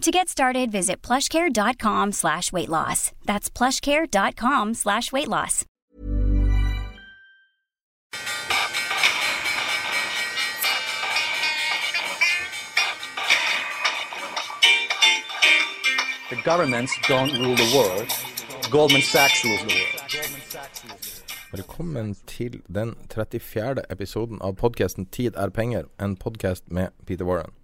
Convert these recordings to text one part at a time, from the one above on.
To get started, visit plushcare.com slash weight loss. That's plushcare.com slash weight loss. The governments don't rule the world. Goldman Sachs rules the world. Velkommen til den 34. episoden av podkasten 'Tid er penger', en podkast med Peter Warren.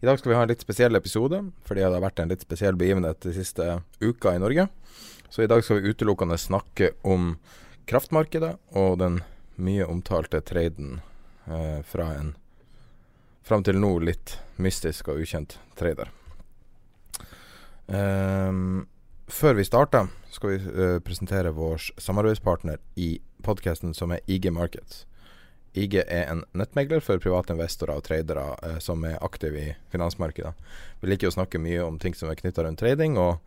I dag skal vi ha en litt spesiell episode, fordi det har vært en litt spesiell begivenhet de siste uka i Norge. Så i dag skal vi utelukkende snakke om kraftmarkedet og den mye omtalte traden eh, fra en fram til nå litt mystisk og ukjent trader. Um, før vi starter, skal vi uh, presentere vår samarbeidspartner i podkasten, som er IG Markets. IG er en nettmegler for private investorer og tradere eh, som er aktive i finansmarkedet. Vi liker å snakke mye om ting som er knytta rundt trading, og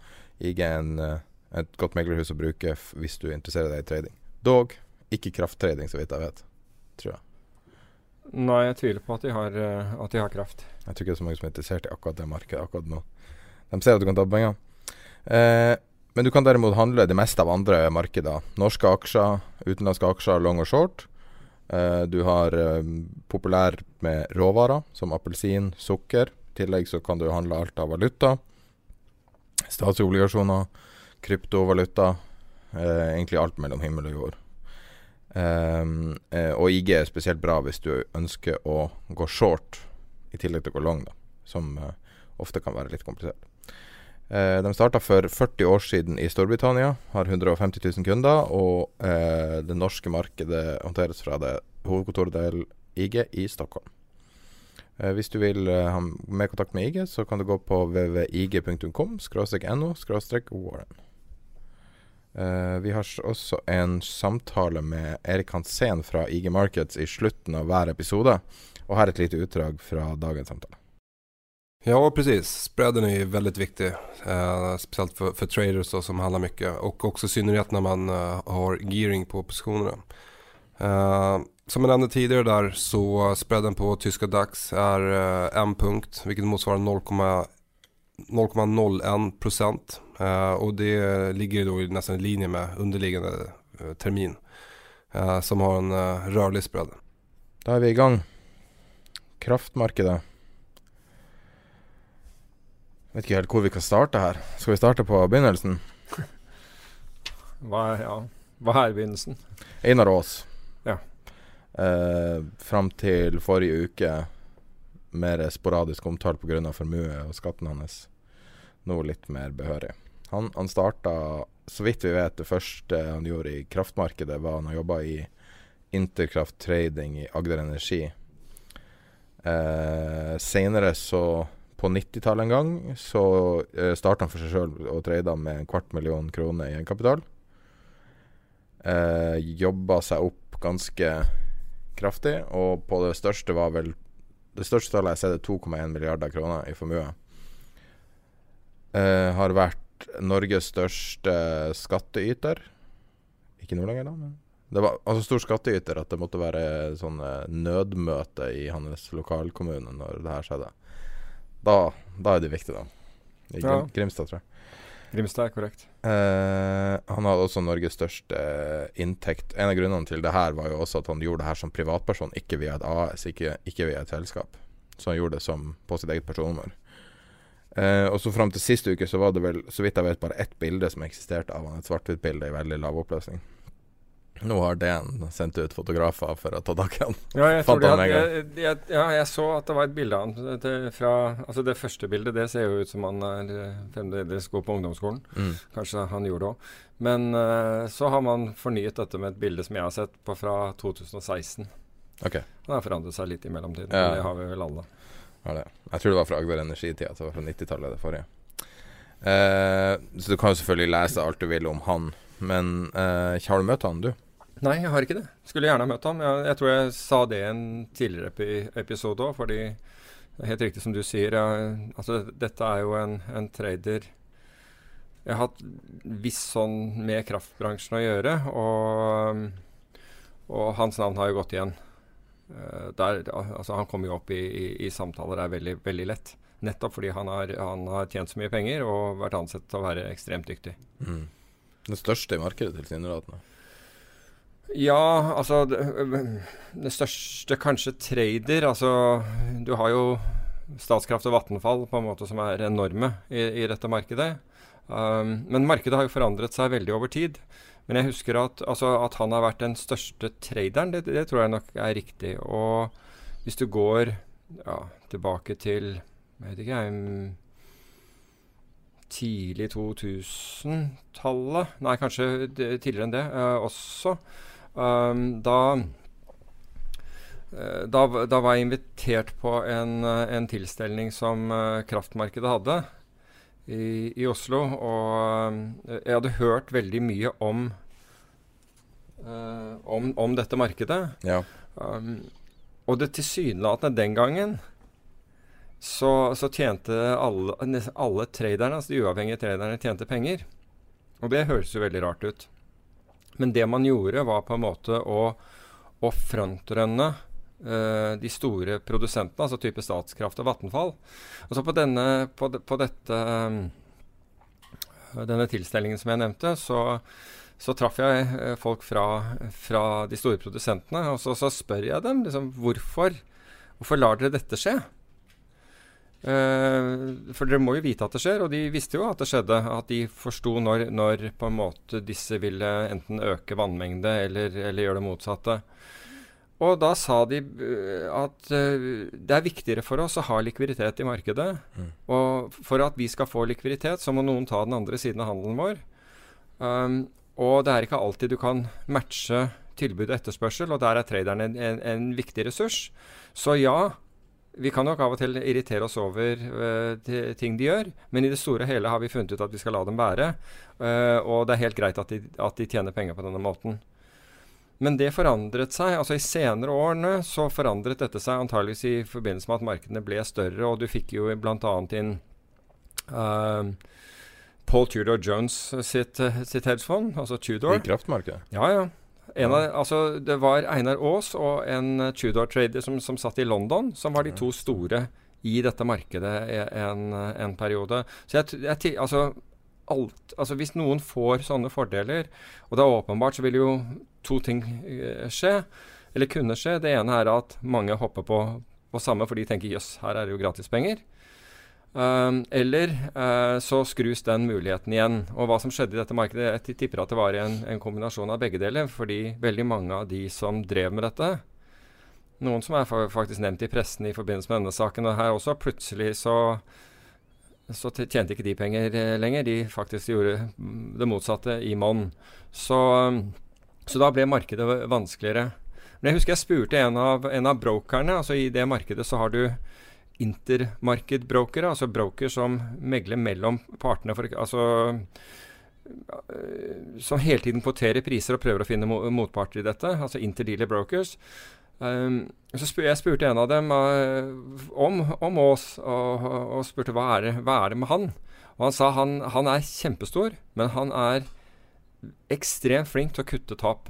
IG er en, uh, et godt meglerhus å bruke hvis du interesserer deg i trading. Dog ikke krafttrading, så vidt jeg vet. Tror jeg. Nei, jeg tviler på at de har, at de har kraft. Jeg tror ikke det er så mange som er interessert i akkurat det markedet akkurat nå. De ser at du kan ta penger. Eh, men du kan derimot handle det meste av andre markeder. Norske aksjer, utenlandske aksjer, long og short. Eh, du har eh, populær med råvarer, som appelsin, sukker. I tillegg så kan du handle alt av valuta. Statsobligasjoner, kryptovaluta. Eh, egentlig alt mellom himmel og jord. Og IG er spesielt bra hvis du ønsker å gå short i tillegg til å gå long, da, som ofte kan være litt komplisert. Eh, de starta for 40 år siden i Storbritannia, har 150 000 kunder. Og eh, det norske markedet håndteres fra det hovedkontoret til IG i Stockholm. Eh, hvis du vil eh, ha mer kontakt med IG, så kan du gå på www.ig.com no warren. Eh, vi har også en samtale med Erik Hansen fra IG Markets i slutten av hver episode. Og her et lite utdrag fra dagens samtale. Ja, precis. Spreaden är väldigt viktig. Eh, speciellt för, för traders då, som handlar mycket. Och också i synnerhet när man eh, har gearing på positionerna. Eh, som jag nämnde tidigare där så spreaden på tyska DAX är eh, en punkt. Vilket motsvarar 0,01 procent. Eh, och det ligger då nästan i linje med underliggande eh, termin. som har en rörlig spread. Da er vi i gang. Kraftmarkedet. Vet ikke helt hvor vi kan starte her. Skal vi starte på begynnelsen? Hva er, ja. Hva er begynnelsen? Einar Aas. Ja. Eh, fram til forrige uke mer sporadisk omtalt pga. formue og skatten hans. Nå litt mer behørig. Han, han starta, så vidt vi vet, det første han gjorde i kraftmarkedet, var han jobba i Interkraft Trading i Agder Energi. Eh, Seinere så på 90-tallet en gang så uh, starta han for seg sjøl og trada med en kvart million kroner i egenkapital. Uh, Jobba seg opp ganske kraftig, og på det største var vel Det største tallet jeg har sett, er 2,1 milliarder kroner i formue. Uh, har vært Norges største skatteyter. Ikke nå lenger, da, men det var altså stor skatteyter at det måtte være sånn nødmøte i hans lokalkommune når det her skjedde. Da, da er det viktig, da. I ja. Grimstad, tror jeg. Grimstad er korrekt. Eh, han hadde også Norges største inntekt. En av grunnene til det her var jo også at han gjorde det her som privatperson, ikke via et AS, ikke, ikke via et selskap. Så han gjorde det som på sitt eget personnummer. Eh, og så fram til sist uke så var det vel, så vidt jeg vet, bare ett bilde som eksisterte av han. Et svart-hvitt-bilde i veldig lav oppløsning. Nå har DN sendt ut fotografer for å ta tak i han. Ja, jeg, Fant han hadde- jeg, jeg, ja, jeg så at det var et bilde av han det, fra Altså, det første bildet, det ser jo ut som han er eh, fremdeles god på ungdomsskolen. Mm. Kanskje han gjorde det òg. Men uh, så har man fornyet dette med et bilde som jeg har sett på fra 2016. Okay. Han har forandret seg litt i mellomtiden. Ja. men Det har vi vel alle. Jeg tror det var fra Agder Energitida, så det var fra 90-tallet det forrige. Uh, så du kan jo selvfølgelig lese alt du vil om han, men uh, har du møtt han, du? Nei, jeg har ikke det. Skulle gjerne ha møtt ham. Jeg, jeg tror jeg sa det i en tidligere epi episode òg, fordi det er helt riktig som du sier. Jeg, altså, dette er jo en, en trader Jeg har hatt viss sånn med kraftbransjen å gjøre, og, og hans navn har jo gått igjen. Eh, der, altså, han kommer jo opp i, i, i samtaler er veldig, veldig lett. Nettopp fordi han har, han har tjent så mye penger og vært ansett til å være ekstremt dyktig. Mm. Den største i markedet, tilsynelatende. Ja, altså det, største kanskje trader Altså, du har jo Statskraft og Vattenfall på en måte som er enorme i, i dette markedet. Um, men markedet har jo forandret seg veldig over tid. Men jeg husker at, altså, at han har vært den største traderen. Det, det tror jeg nok er riktig. Og hvis du går ja, tilbake til jeg vet ikke mm, Tidlig 2000-tallet Nei, kanskje tidligere enn det uh, også. Um, da, eh, da da var jeg invitert på en, eh, en tilstelning som uh, kraftmarkedet hadde i, i Oslo. Og eh, jeg hadde hørt veldig mye om, uh, om, om dette markedet. Ja. Um, og det tilsynelatende den gangen så, så tjente alle, alle traderne, altså de uavhengige traderne, tjente penger. Og det høres jo veldig rart ut. Men det man gjorde, var på en måte å, å frontrønne uh, de store produsentene, altså type Statskraft og Vattenfall. Og så på denne, på, på dette um, denne tilstelningen som jeg nevnte, så, så traff jeg eh, folk fra, fra de store produsentene, og så, så spør jeg dem liksom, hvorfor, hvorfor lar dere dette skje? Eh, for dere må jo vite at det skjer, og de visste jo at det skjedde. At de forsto når, når på en måte disse ville enten øke vannmengde eller, eller gjøre det motsatte. Og da sa de eh, at uh, det er viktigere for oss å ha likviditet i markedet. Mm. Og for at vi skal få likviditet, så må noen ta den andre siden av handelen vår. Um, og det er ikke alltid du kan matche tilbud og etterspørsel, og der er traderen en, en, en viktig ressurs. Så ja, vi kan nok av og til irritere oss over uh, ting de gjør, men i det store og hele har vi funnet ut at vi skal la dem være. Uh, og det er helt greit at de, at de tjener penger på denne måten. Men det forandret seg. altså I senere årene så forandret dette seg antageligvis i forbindelse med at markedene ble større, og du fikk jo bl.a. inn uh, Paul Tudor Jones sitt, sitt hedgefond, altså Tudor. I kraftmarkedet. Ja, ja. En av, altså, det var Einar Aas og en eh, Tudor-trader som, som satt i London, som var de to store i dette markedet en, en periode. Så jeg, jeg, altså, alt, altså Hvis noen får sånne fordeler, og det er åpenbart, så vil jo to ting eh, skje, eller kunne skje. Det ene er at mange hopper på, på samme, for de tenker jøss, her er det jo gratispenger. Um, eller uh, så skrus den muligheten igjen. Og hva som skjedde i dette markedet, jeg tipper at det var en, en kombinasjon av begge deler. Fordi veldig mange av de som drev med dette, noen som er faktisk nevnt i pressen i forbindelse med denne saken, og her også, plutselig så så tjente ikke de penger eh, lenger. De faktisk gjorde det motsatte i monn. Så, så da ble markedet vanskeligere. Men jeg husker jeg spurte en av, en av brokerne. altså I det markedet så har du intermarkedbrokere, altså broker som megler mellom partene. For, altså, øh, som hele tiden kvoterer priser og prøver å finne mo motparter i dette. Altså interdealer brokers. Um, så spur, jeg spurte en av dem uh, om, om Aas, og, og spurte hva er, det, hva er det med han. Og han sa han, han er kjempestor, men han er ekstremt flink til å kutte tap.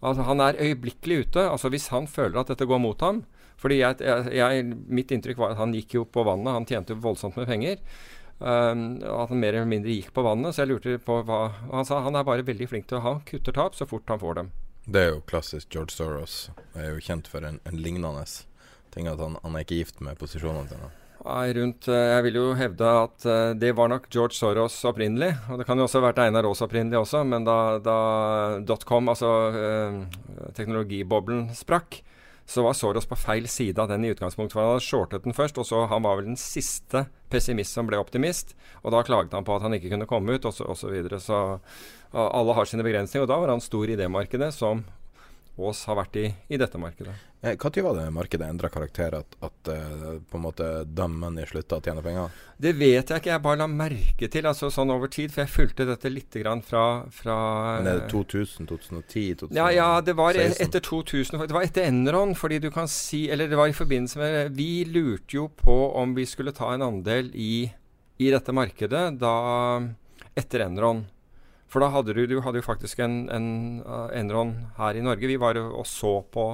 Altså, han er øyeblikkelig ute. altså Hvis han føler at dette går mot ham fordi jeg, jeg, jeg, Mitt inntrykk var at han gikk jo på vannet, han tjente jo voldsomt med penger. Um, at han mer eller mindre gikk på vannet, så jeg lurte på hva Han sa han er bare veldig flink til å ha kutter tap så fort han får dem. Det er jo klassisk George Soros. Jeg Er jo kjent for en, en lignende ting. At han, han er ikke gift med posisjonene sine. Rundt eh, Jeg vil jo hevde at uh, det var nok George Soros opprinnelig. Og det kan jo også ha vært Einar Aas opprinnelig også, men da, da dotcom, altså eh, teknologiboblen, sprakk, så var Soros på feil side av den i utgangspunktet. Han hadde shortet den først, og så han var vel den siste pessimist som ble optimist. Og da klaget han på at han ikke kunne komme ut, osv. Så, og så, videre. så alle har sine begrensninger. Og da var han stor i det markedet, som Aas har vært i, i dette markedet. Når eh, var det markedet endra karakter, at, at uh, på en måte dømmene slutta å tjene penger? Det vet jeg ikke, jeg bare la merke til altså sånn over tid. For jeg fulgte dette litt grann fra, fra Men er det 2000, 2010, 2016? Ja, ja det var etter 2000. Det var etter Enron, fordi du kan si Eller det var i forbindelse med Vi lurte jo på om vi skulle ta en andel i, i dette markedet da etter Enron. For da hadde du, du hadde jo faktisk en, en uh, Enron her i Norge. Vi var og så på,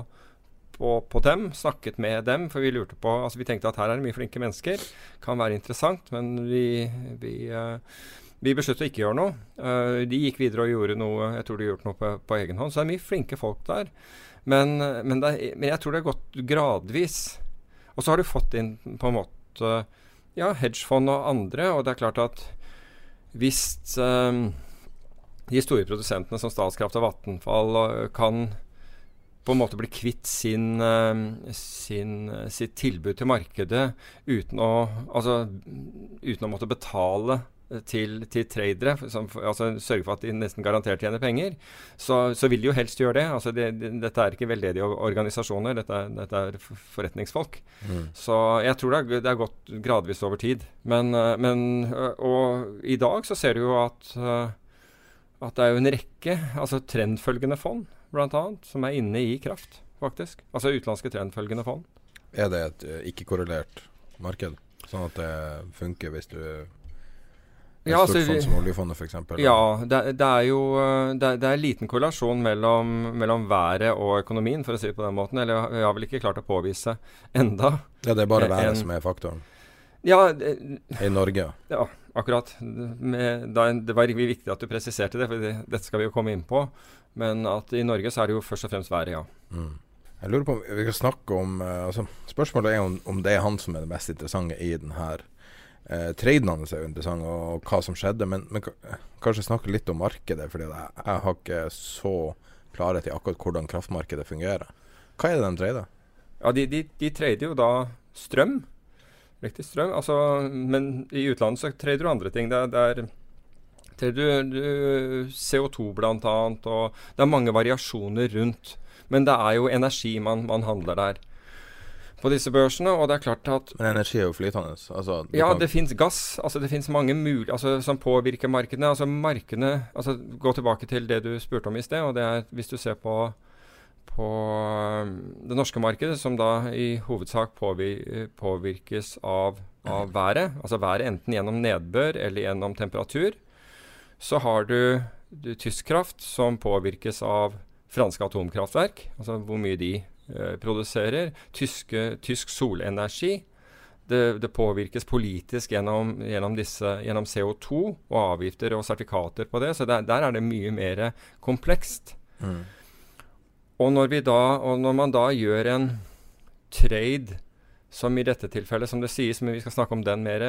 på, på, dem, snakket med dem, for vi lurte på altså Vi tenkte at her er det mye flinke mennesker. Kan være interessant, men vi, vi, uh, vi besluttet å ikke gjøre noe. Uh, de gikk videre og gjorde noe Jeg tror de gjorde noe på, på egen hånd. Så det er mye flinke folk der. Men, men, er, men, jeg tror det har gått gradvis. Og så har du fått inn på en måte ja, hedgefond og andre, og det er klart at hvis um, de store produsentene som Statskraft og Vattenfall kan på en måte bli kvitt sin, sin, sitt tilbud til markedet uten å, altså, uten å måtte betale til, til tradere, som, altså sørge for at de nesten garantert tjener penger, så, så vil de jo helst gjøre det. Altså det, det dette er ikke veldedige organisasjoner, dette er, dette er forretningsfolk. Mm. Så jeg tror det har, gått gradvis over tid. Men, men, og i dag så ser du jo at at det er jo en rekke altså trendfølgende fond, bl.a., som er inne i kraft, faktisk. Altså utenlandske trendfølgende fond. Er det et uh, ikke-korrelert marked, sånn at det funker hvis du ja, altså, som oljefondet f.eks.? Ja, det, det, er jo eh, det, det er liten korrelasjon mellom, mellom, været og økonomien, for å si det på den måten. Eller vi har vel ikke klart å påvise enda. Ja, det er bare været en, som er faktoren? Ja, I Norge? Ja, akkurat. Med, da, det var viktig at du presiserte det, for det, dette skal vi jo komme inn på. Men at i Norge så er det jo først og fremst været, ja. Mm. Jeg lurer på om vi kan snakke om uh, altså, Spørsmålet er om, om, det er han som er det mest interessante i denne Eh, traden hans er jo interessant, og, og, hva som skjedde. Men, men kanskje snakke litt om markedet, for jeg, jeg, har ikke så klarhet i akkurat hvordan kraftmarkedet fungerer. Hva er det de trader? Ja, de, de, de trader jo da strøm elektrisk strøm. Altså, men i utlandet så trader du andre ting. Det er, det er trader du CO2 bl.a. Og det er mange variasjoner rundt. Men det er jo energi man, man handler der på disse børsene. Og det er klart at Men energi er jo flytende? Altså, ja, kan... det fins gass. Altså det fins mange mulig, altså, som påvirker markedene. Altså markedene altså Gå tilbake til det du spurte om i sted. og det er Hvis du ser på på um, det norske markedet, som da i hovedsak påvirkes av, av, været, altså været enten gjennom nedbør eller gjennom temperatur, så har du, du tysk kraft, som påvirkes av franske atomkraftverk, altså hvor mye de eh, produserer. Tyske, tysk solenergi. Det, det, påvirkes politisk gjennom, gjennom, disse, gjennom, CO2 og avgifter og sertifikater på det. Så der, der er det mye mer komplekst. Mm. Og når, da, og når man da gjør en trade, som i dette tilfellet, som det sies, men vi skal snakke om den mer,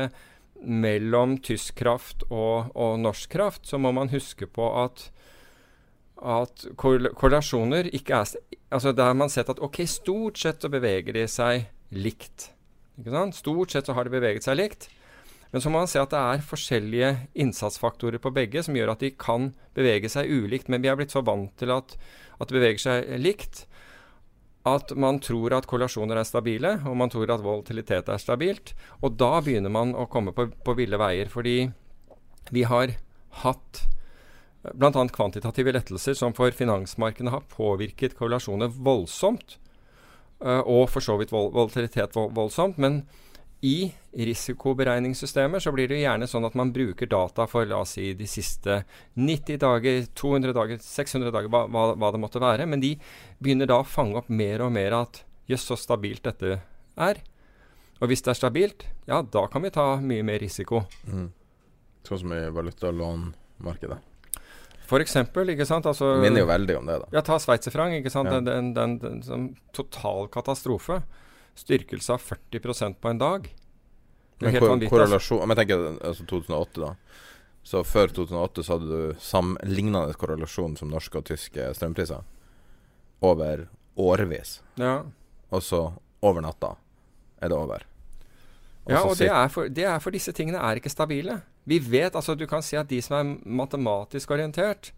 mellom tysk kraft og, og norsk kraft, så må man huske på at at korrelasjoner ikke er altså Der har man sett at ok, stort sett så beveger de seg likt. Ikke sant? Stort sett så har de beveget seg likt. Men så må man se at det er forskjellige innsatsfaktorer på begge som gjør at de kan bevege seg ulikt. Men vi er blitt så vant til at at det beveger seg likt. At man tror at korrelasjoner er stabile, og man tror at volatilitet er stabilt. Og da begynner man å komme på, på ville veier, fordi vi har hatt bl.a. kvantitative lettelser som for finansmarkedene har påvirket korrelasjoner voldsomt. Eh, og for så vidt volatilitet voldsomt. Men i risikoberegningssystemer så blir det gjerne sånn at man bruker data for la oss si de siste 90 dager, 200 dager, 600 dager, hva, hva, hva det måtte være. Men de begynner da å fange opp mer og mer at jøss, så stabilt dette er. Og hvis det er stabilt, ja, da kan vi ta mye mer risiko. Mm. Sånn som i valutalånmarkedet. For eksempel, ikke sant. Altså, minner jo veldig om det, da. Ja, ta sveitserfrang, ikke sant. Ja. Den, den, den, den, total katastrofe styrkelse av 40% på en dag. Det er Men helt vanvittig. Altså. Om jeg tenker altså 2008, da. Så før 2008 så hadde du sammenlignende korrelasjon som norske og tyske strømpriser. Over årevis. Ja. Og så over natta er det over. Ja, og det er, for, det er for disse tingene er ikke stabile. Vi vet, altså Du kan si at de som er matematisk orientert,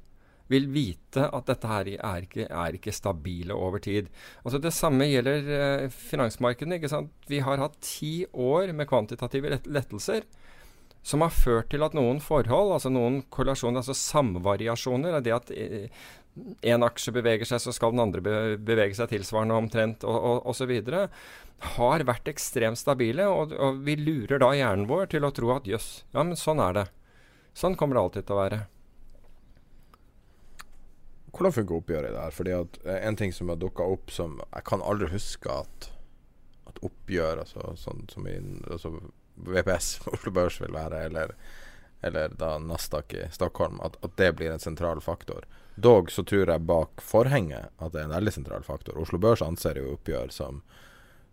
vil vite at dette her er ikke, er ikke stabile over tid. Altså Det samme gjelder eh, finansmarkedene. ikke sant? Vi har hatt ti år med kvantitative lett lettelser som har ført til at noen forhold, altså noen korrelasjoner, altså samvariasjoner, er det at en aksje beveger seg, så skal den andre bevege seg tilsvarende omtrent, og, videre, har vært ekstremt stabile. Og, og vi lurer da hjernen vår til å tro at jøss, ja, men sånn er det. Sånn kommer det alltid til å være. Hvordan funker oppgjøret i det her? Fordi at eh, En ting som har dukka opp som Jeg kan aldri huske at At oppgjør, altså sånn som i altså VPS på Oslo Børs vil være, eller, eller da Nasdaq i Stockholm, at, at det blir en sentral faktor. Dog så tror jeg bak forhenget at det er en veldig sentral faktor. Oslo Børs anser jo oppgjør som,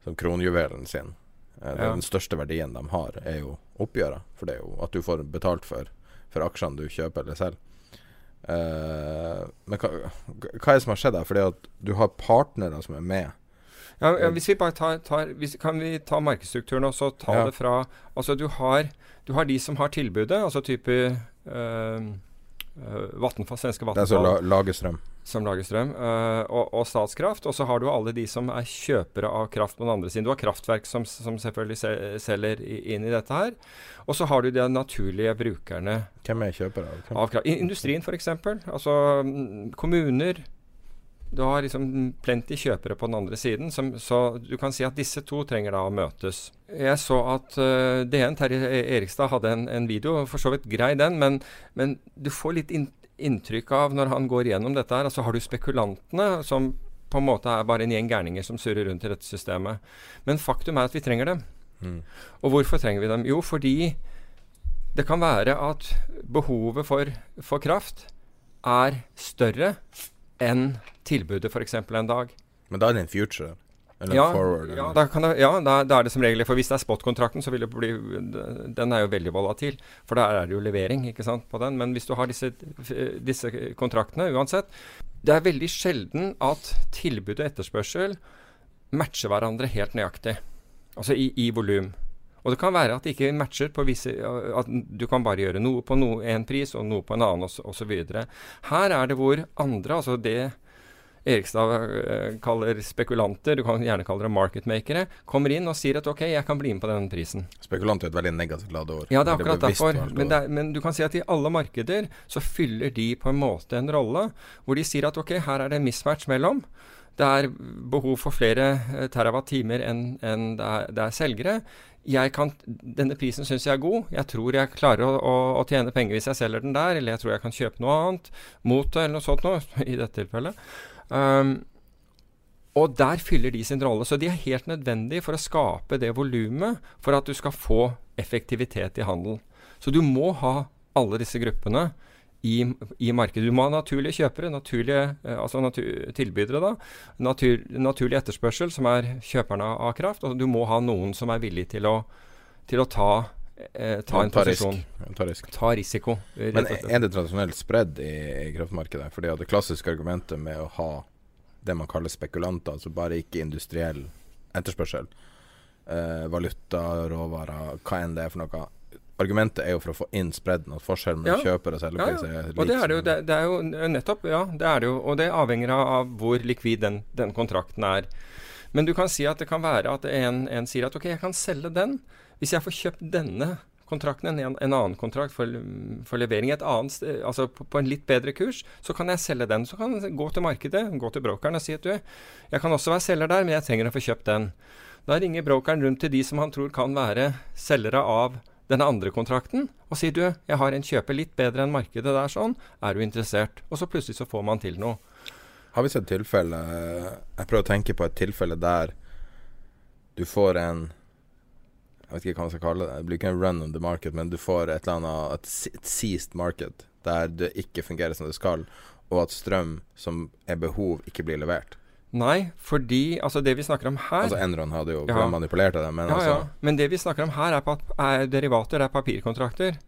som kronjuvelen sin. Eh, Ja. Den største verdien de har, er jo oppgjøret. For det er jo at du får betalt for, for aksjene du kjøper eller selger. Eh, men hva, hva er det som har skjedd her? Fordi at du har partnere som er med. Ja, ja, hvis vi bare tar, tar hvis, Kan vi ta markedsstrukturen og så ta Ja. det fra Altså du har, du har de som har tilbudet, altså type uh, Vattenfall, svenske Det er altså la, lager strøm. Som lager strøm, uh, og, og Statskraft. Og så har du alle de som er kjøpere av kraft på den andre siden. Du har kraftverk som, som selvfølgelig selger inn i dette her. Og så har du de naturlige brukerne Hvem er kjøpere? av av kraft. Industrien f.eks. Altså mm, kommuner. Du har liksom plenty kjøpere på den andre siden, som, så du kan si at disse to trenger da å møtes. Jeg så at uh, DN, Terje Erikstad, hadde en, en video, for så vidt grei den, men, men du får litt inn, inntrykk av når han går gjennom dette her, altså har du spekulantene som på en måte er bare en gjeng gærninger som surrer rundt i dette systemet. Men faktum er at vi trenger dem. Mm. Og hvorfor trenger vi dem? Jo, fordi det kan være at behovet for, for kraft er større enn tilbudet f.eks. en dag. Men da er det en future. Eller Ja, forward? Eller? ja, da, kan det, ja da, da er det som regel For hvis det er spot-kontrakten, så vil det bli Den er jo veldig volatil. For der er det jo levering ikke sant, på den. Men hvis du har disse, disse kontraktene, uansett Det er veldig sjelden at tilbud og etterspørsel matcher hverandre helt nøyaktig. Altså i, i volum. Og det kan være at det ikke matcher på visse At du kan bare gjøre noe på no, en pris og noe på en annen osv. Her er det hvor andre, altså det Erikstad eh, kaller spekulanter, du kan gjerne kalle dem marketmakere, kommer inn og sier at ok, jeg kan bli med på denne prisen. Spekulant er et veldig negativt ladet ord. Ja, det er akkurat derfor. Men, det er, men du kan si at i alle markeder så fyller de på en måte en rolle hvor de sier at ok, her er det en mismatch mellom. Det er behov for flere eh, terawatt-timer enn en det, det er selgere. Kan, denne prisen syns jeg er god. Jeg tror jeg klarer å, å, å tjene penger hvis jeg selger den der, eller jeg tror jeg kan kjøpe noe annet. Mot det, eller noe sånt noe, i dette tilfellet. Um, og der fyller de sin rolle. Så de er helt nødvendige for å skape det volumet for at du skal få effektivitet i handel. Så du må ha alle disse gruppene i, i markedet. Du må ha naturlige kjøpere, naturlige, eh, altså natur, tilbydere, da. Natur, naturlig etterspørsel, som er kjøperne av kraft. Og du må ha noen som er villig til å, til å ta, eh, ta en ta posisjon. risk. Ta risk. Ta risiko. eh, Men er det tradisjonelt spredd i, i kraftmarkedet? Fordi det klassiske argumentet med å ha det man kaller spekulanter, altså bare ikke industriell etterspørsel, eh, valuta, råvarer, hva enn det er for noe Argumentet er jo for å få inn spredden, at forskjellen mellom Ja. kjøper og selgerpris Ja, ja. er lik. Og det er det jo, det, det er jo nettopp, ja. Det er det jo. Og det avhenger av, av hvor likvid den, den kontrakten er. Men du kan si at det kan være at en, en sier at ok, jeg kan selge den hvis jeg får kjøpt denne kontrakten, en, en annen kontrakt for, for levering et annet sted, altså på, på en litt bedre kurs, så kan jeg selge den. Så kan jeg gå til markedet, gå til brokeren og si at du, jeg kan også være selger der, men jeg trenger å få kjøpt den. Da ringer brokeren rundt til de som han tror kan være selgere av denne andre kontrakten, og sier du, jeg har en kjøper litt bedre enn markedet der sånn, er du interessert? Og så plutselig så får man til noe. Har vi sett tilfelle Jeg prøver å tenke på et tilfelle der du får en Jeg vet ikke hva man skal kalle det. Det blir ikke en run on the market, men du får et eller annet et, et seized market der det ikke fungerer som det skal, og at strøm som er behov, ikke blir levert. Nei, fordi altså det vi snakker om her Altså Enron hadde jo Ja. manipulert det, men ja, altså ja. Men det vi snakker om her, er, er derivater, det er papirkontrakter.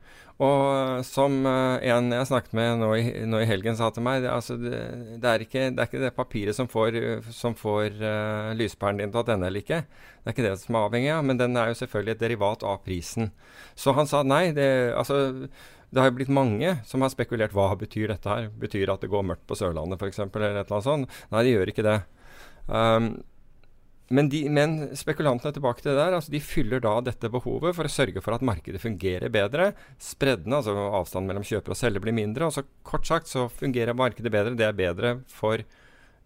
Og som eh, en jeg snakket med nå i, nå i helgen sa til meg, det, altså det, det, er ikke, det er ikke det papiret som får, som får uh, lyspæren din til å tenne eller ikke. Det er ikke det som er avhengig av, men den er jo selvfølgelig et derivat av prisen. Så han sa nei. Det, altså, det har jo blitt mange som har spekulert hva betyr dette her. Betyr at det går mørkt på Sørlandet f.eks., eller et eller annet sånt? Nei, det gjør ikke det. Um, men, de, men spekulantene tilbake til det der, altså de fyller da dette behovet for å sørge for at markedet fungerer bedre. Spreddene, altså avstanden mellom kjøper og selger, blir mindre. og så Kort sagt så fungerer markedet bedre. Det er bedre for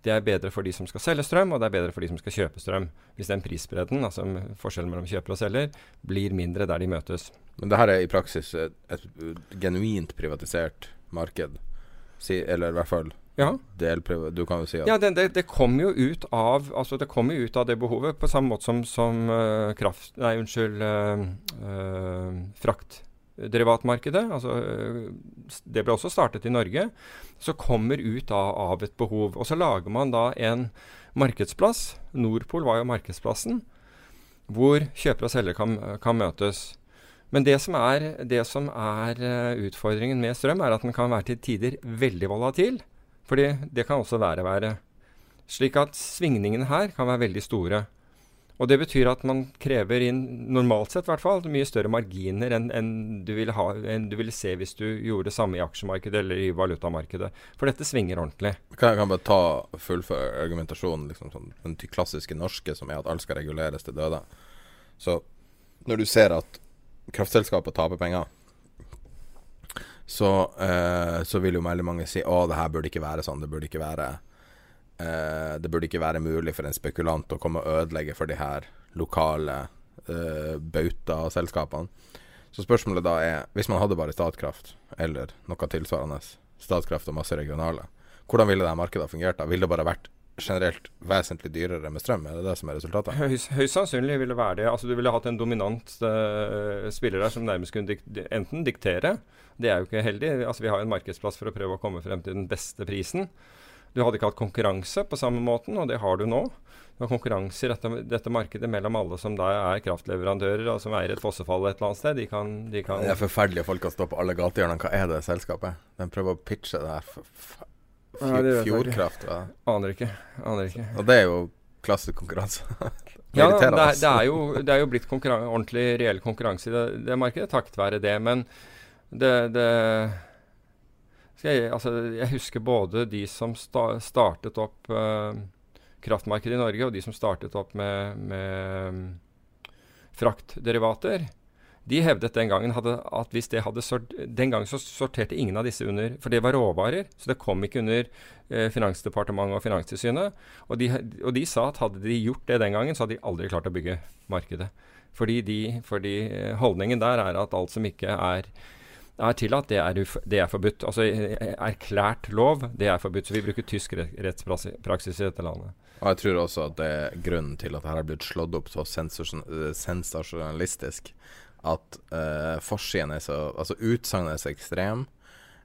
det er bedre for de som skal selge strøm, og det er bedre for de som skal kjøpe strøm. Hvis den prisspredden, altså forskjellen mellom kjøper og selger, blir mindre der de møtes. Men det her er i praksis et, et genuint privatisert marked. Si, eller i hvert fall Ja. Du kan jo si at ja det, det, det kommer jo ut av altså det kommer jo ut av det behovet, på samme måte som, som uh, kraft... Nei, unnskyld uh, Fraktderivatmarkedet. Altså, det ble også startet i Norge. Så kommer ut av, av et behov. Og så lager man da en markedsplass. Nordpol var jo markedsplassen. Hvor kjøper og selger kan, kan møtes. Men det som er, det som er utfordringen med strøm, er at den kan være til tider veldig volatil. Fordi det kan også være. Slik at svingningene her kan være veldig store. Og det betyr at man krever inn, normalt sett i hvert fall, mye større marginer enn, enn, du ha, enn du ville se hvis du gjorde det samme i aksjemarkedet eller i valutamarkedet. For dette svinger ordentlig. Kan jeg kan bare ta fullføre argumentasjonen, liksom sånn, den klassiske norske, som er at alt skal reguleres til døde. Så når du ser at kraftselskapet taper penger, så, eh, så vil jo veldig mange si å, det her burde ikke være sånn. Det burde ikke være eh, Det burde ikke være mulig for en spekulant å komme og ødelegge for de her lokale eh, bautaselskapene. Så spørsmålet da er, hvis man hadde bare Statkraft, eller noe tilsvarende, Statkraft og masse regionale, hvordan ville det markedet fungert da? Ville det bare vært generelt vesentlig dyrere med strøm? Er det det som er resultatet? Høyst, høyst sannsynlig ville være det. Altså Du ville hatt en dominant uh, spiller der som nærmest kunne dik enten diktere. Det er jo ikke heldig. Altså Vi har en markedsplass for å prøve å komme frem til den beste prisen. Du hadde ikke hatt konkurranse på samme måten, og det har du nå. Du har konkurranse i dette, dette markedet mellom alle som da er kraftleverandører, og som eier et fossefall et eller annet sted. De kan, de kan Det er forferdelig at folk kan stå på alle gatehjørnene. Hva er det selskapet? De prøver å pitche det her Fjordkraft. hva? Aner ikke. Aner ikke. Og det er jo klassekonkurranse. Ja, det er, det, er jo, det er jo blitt ordentlig reell konkurranse i det, det markedet takket være det. Men det, det skal jeg, altså, jeg husker både de som sta startet opp uh, kraftmarkedet i Norge, og de som startet opp med, med um, fraktderivater. De hevdet den gangen hadde, at hvis det hadde sort, Den gangen så sorterte ingen av disse under For det var råvarer, så det kom ikke under eh, Finansdepartementet og Finanstilsynet. Og de, og de sa at hadde de gjort det den gangen, så hadde de aldri klart å bygge markedet. Fordi, de, fordi eh, holdningen der er at alt som ikke er er tillatt, det er, det er forbudt. Altså eh, erklært lov, det er forbudt. Så vi bruker tysk re rettspraksis i dette landet. Og jeg tror også at det er grunnen til at det her har blitt slått opp så sensasjon- eh, sensasjonalistisk. At uh, forsiden er så Altså utsagnet er så ekstrem.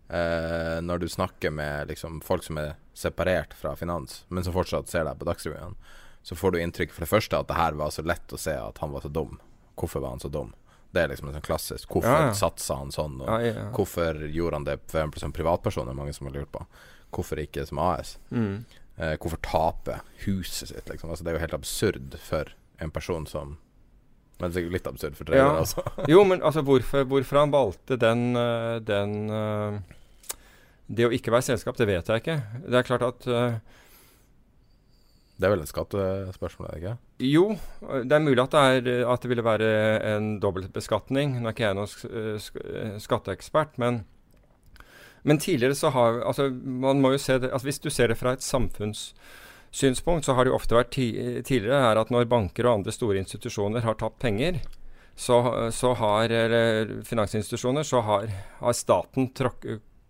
uh, når du snakker med liksom, folk som er separert fra finans, men som fortsatt ser deg på Dagsrevyen, så får du inntrykk for det første at det her var så lett å se at han var så dum. Hvorfor var han så dum? Det er liksom en sånn klassisk. Hvorfor Ja, ja. satsa han sånn? Og Ja, ja, hvorfor gjorde han det for som privatperson? Det er mange som har lurt på. Hvorfor ikke som AS? Mm. Eh, hvorfor tape huset sitt, liksom? Altså, det er jo helt absurd for en person som Men det er sikkert litt absurd for treneren, Ja. altså. Jo, men altså hvorfor, hvorfor han valgte den, øh, den øh, Det å ikke være selskap, det vet jeg ikke. Det er klart at øh, Det er vel et skattespørsmål, er det ikke? Jo, det er mulig at det, er, at det ville være en dobbeltbeskatning. Nå er ikke jeg noen sk sk skatteekspert, men men tidligere så har altså man må jo se det, altså Hvis du ser det fra et samfunnssynspunkt, så har det jo ofte vært ti tidligere er at når banker og andre store institusjoner har tapt penger, så, så har eller finansinstitusjoner, så har, har staten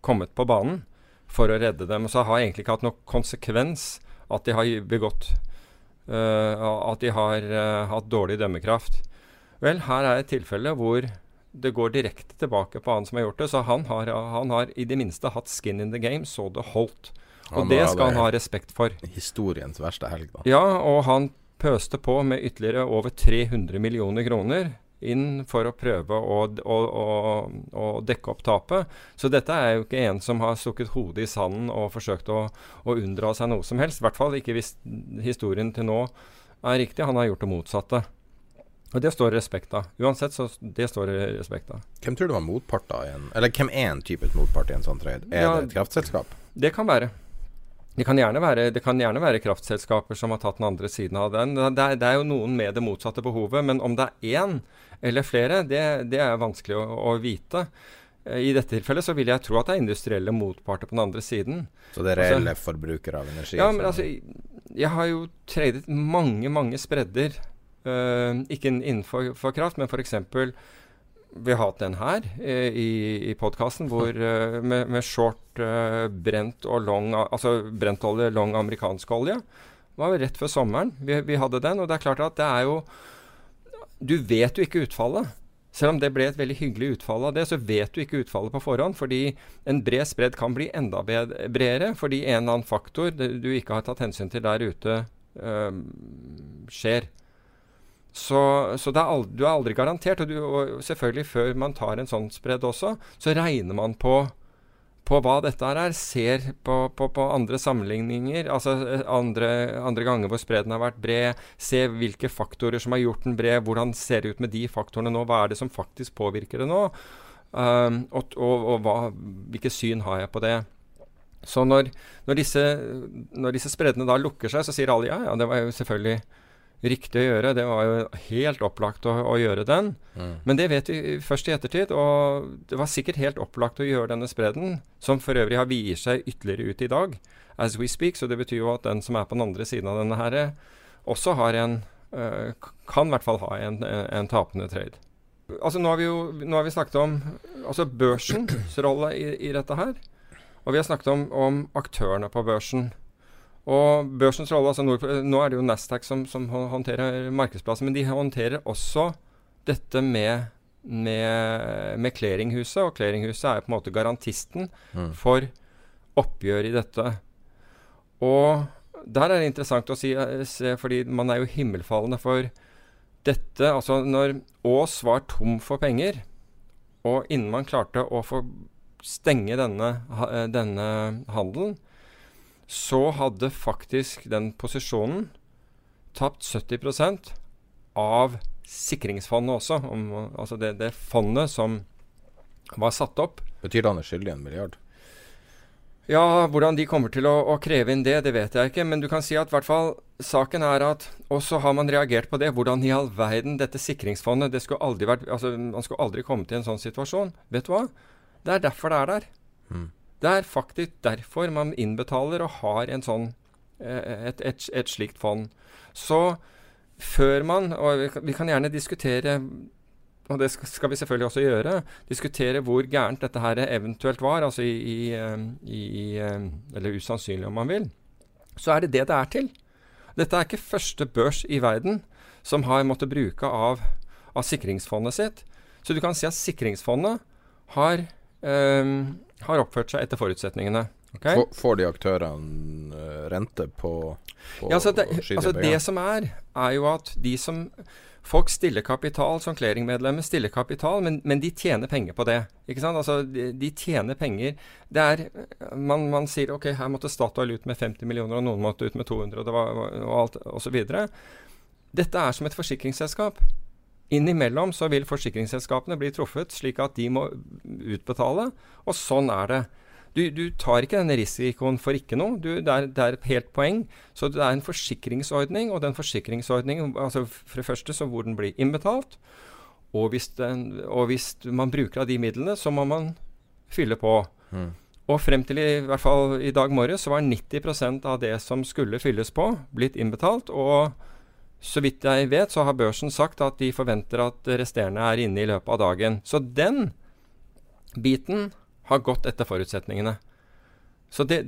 kommet på banen for å redde dem. Og så har egentlig ikke hatt noen konsekvens at de har begått uh, At de har uh, hatt dårlig dømmekraft. Vel, her er et tilfelle hvor det går direkte tilbake på han som har gjort det. Så han har, han har i det minste hatt skin in the game, så det holdt. Og det skal han ha respekt for. Historiens verste helg, da. Ja, og han pøste på med ytterligere over 300 millioner kroner inn for å prøve å, å, å, å, dekke opp tapet. Så dette er jo ikke en som har stukket hodet i sanden og forsøkt å, unndra seg noe som helst. I hvert fall ikke hvis historien til nå er riktig. Han har gjort det motsatte. Og det står respekt av. Uansett, så det står respekt av. Hvem tror du var motpart da? En, eller hvem er en type motpart i en sånn trade? Er ja, det et kraftselskap? Det kan være. Det kan, være, det kan, gjerne være, kraftselskaper som har tatt den andre siden av den. Det er, det er jo noen med det motsatte behovet, men om det er én eller flere, det, det er vanskelig å, å, vite. I dette tilfellet så vil jeg tro at det er industrielle motparter på den andre siden. Så det er reelle altså, forbrukere av energi? Ja, men altså, jeg har jo tradet mange, mange spredder. Uh, ikke innenfor kraft, men f.eks vi har hatt den her eh, i, i podkasten, eh, med, med, short eh, brent og long Altså brentolje, long amerikansk olje. Det var rett før sommeren vi, vi, hadde den. Og det er klart at det er jo Du vet jo ikke utfallet. Selv om det ble et veldig hyggelig utfall av det, så vet du ikke utfallet på forhånd. Fordi en bred spredd kan bli enda bredere fordi en eller annen faktor du ikke har tatt hensyn til der ute, uh, skjer. Så, så er aldri, du er aldri garantert. Og, du, og, selvfølgelig, før man tar en sånn spredd også, så regner man på, på hva dette er. Ser på, på, på, andre sammenligninger, altså eh, andre, andre ganger hvor spredden har vært bred. Se hvilke faktorer som har gjort den bred. Hvordan ser det ut med de faktorene nå? Hva er det som faktisk påvirker det nå? Um, og, og, og hva, hvilke syn har jeg på det? Så når, når, disse, når disse spreddene da lukker seg, så sier alle ja, ja, det var jo selvfølgelig riktig å gjøre. Det var jo helt opplagt å, å gjøre den. Mm. Men det vet vi først i ettertid. Og det var sikkert helt opplagt å gjøre denne spredden, som for øvrig har vier seg ytterligere ut i dag, as we speak. Så det betyr jo at den som er på den andre siden av denne her, også har en uh, Kan i hvert fall ha en, en, en tapende trade. Altså nå har vi jo nå har vi snakket om altså børsens rolle i, i, dette her. Og vi har snakket om, om aktørene på børsen. Og børsens rolle altså Nå er det jo Nasdaq som, som håndterer markedsplassen, men de håndterer også dette med, med, med clearinghuset. Og clearinghuset er på en måte garantisten mm. for oppgjør i dette. Og der er det interessant å si, eh, se, fordi man er jo himmelfallende for dette. Altså når Aas var tom for penger, og innen man klarte å få stenge denne, eh, denne handelen, så hadde faktisk den posisjonen tapt 70% av sikringsfondet også. Om, altså det, det, fondet som var satt opp. Betyr det han er skyldig en milliard? Ja, hvordan de kommer til å, å, kreve inn det, det vet jeg ikke. Men du kan si at hvert fall saken er at Og så har man reagert på det. Hvordan i all verden dette sikringsfondet det skulle aldri vært, altså Man skulle aldri kommet i en sånn situasjon. Vet du hva? Det er derfor det er der. Mm. Det er faktisk derfor man innbetaler og har sånn, eh, et, et, et slikt fond. Så før man Og vi kan gjerne diskutere og det skal vi selvfølgelig også gjøre, diskutere hvor gærent dette her eventuelt var, altså i, i, eh, i, eh, Eller usannsynlig, om man vil. Så er det det det er til. Dette er ikke første børs i verden som har måttet bruke av, av sikringsfondet sitt. Så du kan si at sikringsfondet har um, har oppført seg etter forutsetningene. Okay? Får de aktørene uh, rente på, på ja, altså det, altså det som er, er jo at de som Folk stiller kapital som clearingmedlemmer, stiller kapital, men, men, de tjener penger på det. Ikke sant? Altså, de, de tjener penger. Det er man, man, sier ok, her måtte Statoil ut med 50 millioner, og noen måtte ut med 200, og, det var, og alt, osv. Dette er som et forsikringsselskap. Innimellom så vil forsikringsselskapene bli truffet slik at de må utbetale, og sånn er det. Du, du tar ikke denne risikoen for ikke noe. Du, det, er, det, er, et helt poeng. Så det er en forsikringsordning, og den forsikringsordningen altså For det første så hvor den blir innbetalt, og hvis, den, og hvis man bruker av de midlene, så må man fylle på. Mm. Og frem til i, i hvert fall i dag morges så var 90% av det som skulle fylles på, blitt innbetalt. og så vidt jeg vet, så har børsen sagt at de forventer at resterende er inne i løpet av dagen. Så den biten har gått etter forutsetningene. Så det,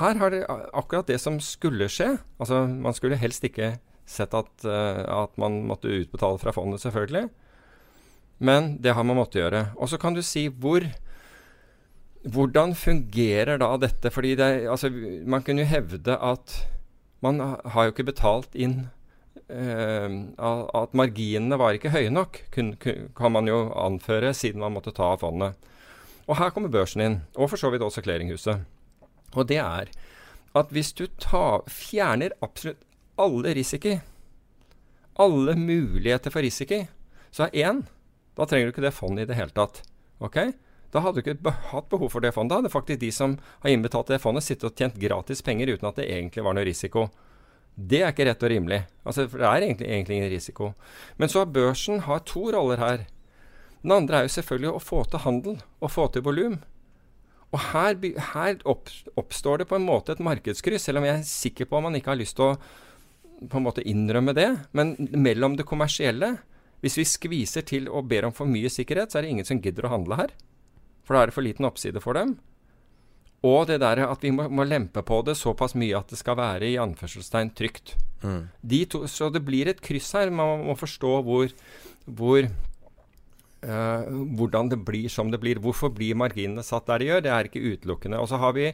her har det akkurat det som skulle skje. Altså, man skulle helst ikke sett at, uh, at man måtte utbetale fra fondet, selvfølgelig. Men det har man måttet gjøre. Og så kan du si hvor hvordan fungerer da dette? Fordi det, altså, man kunne jo hevde at man har jo ikke betalt inn At marginene var ikke høye nok, kun, kan man jo anføre, siden man måtte ta av fondet. Og her kommer børsen inn, og for så vidt også Clearinghuset. Og det er at hvis du tar, fjerner absolutt alle risiko, alle muligheter for risiko, så er én Da trenger du ikke det fondet i det hele tatt. Ok? Da hadde du ikke hatt behov for det fondet. Da hadde faktisk de som har innbetalt det fondet, sittet og tjent gratis penger uten at det egentlig var noe risiko. Det er ikke rett og rimelig. Altså, for det er egentlig, egentlig ingen risiko. Men så har børsen har to roller her. Den andre er jo selvfølgelig å få til handel og få til volum. Og her, her opp, oppstår det på en måte et markedskryss, selv om jeg er sikker på om man ikke har lyst til å på en måte innrømme det. Men mellom det kommersielle Hvis vi skviser til og ber om for mye sikkerhet, så er det ingen som gidder å handle her. For da er det for liten oppside for dem. Og det der at vi må, må lempe på det såpass mye at det skal være i anførselstegn trygt. Mm. De to, så det blir et kryss her. Man må forstå hvor, hvor Uh, hvordan det blir som det blir. Hvorfor blir marginene satt der de gjør? Det er ikke utelukkende. Og så har vi,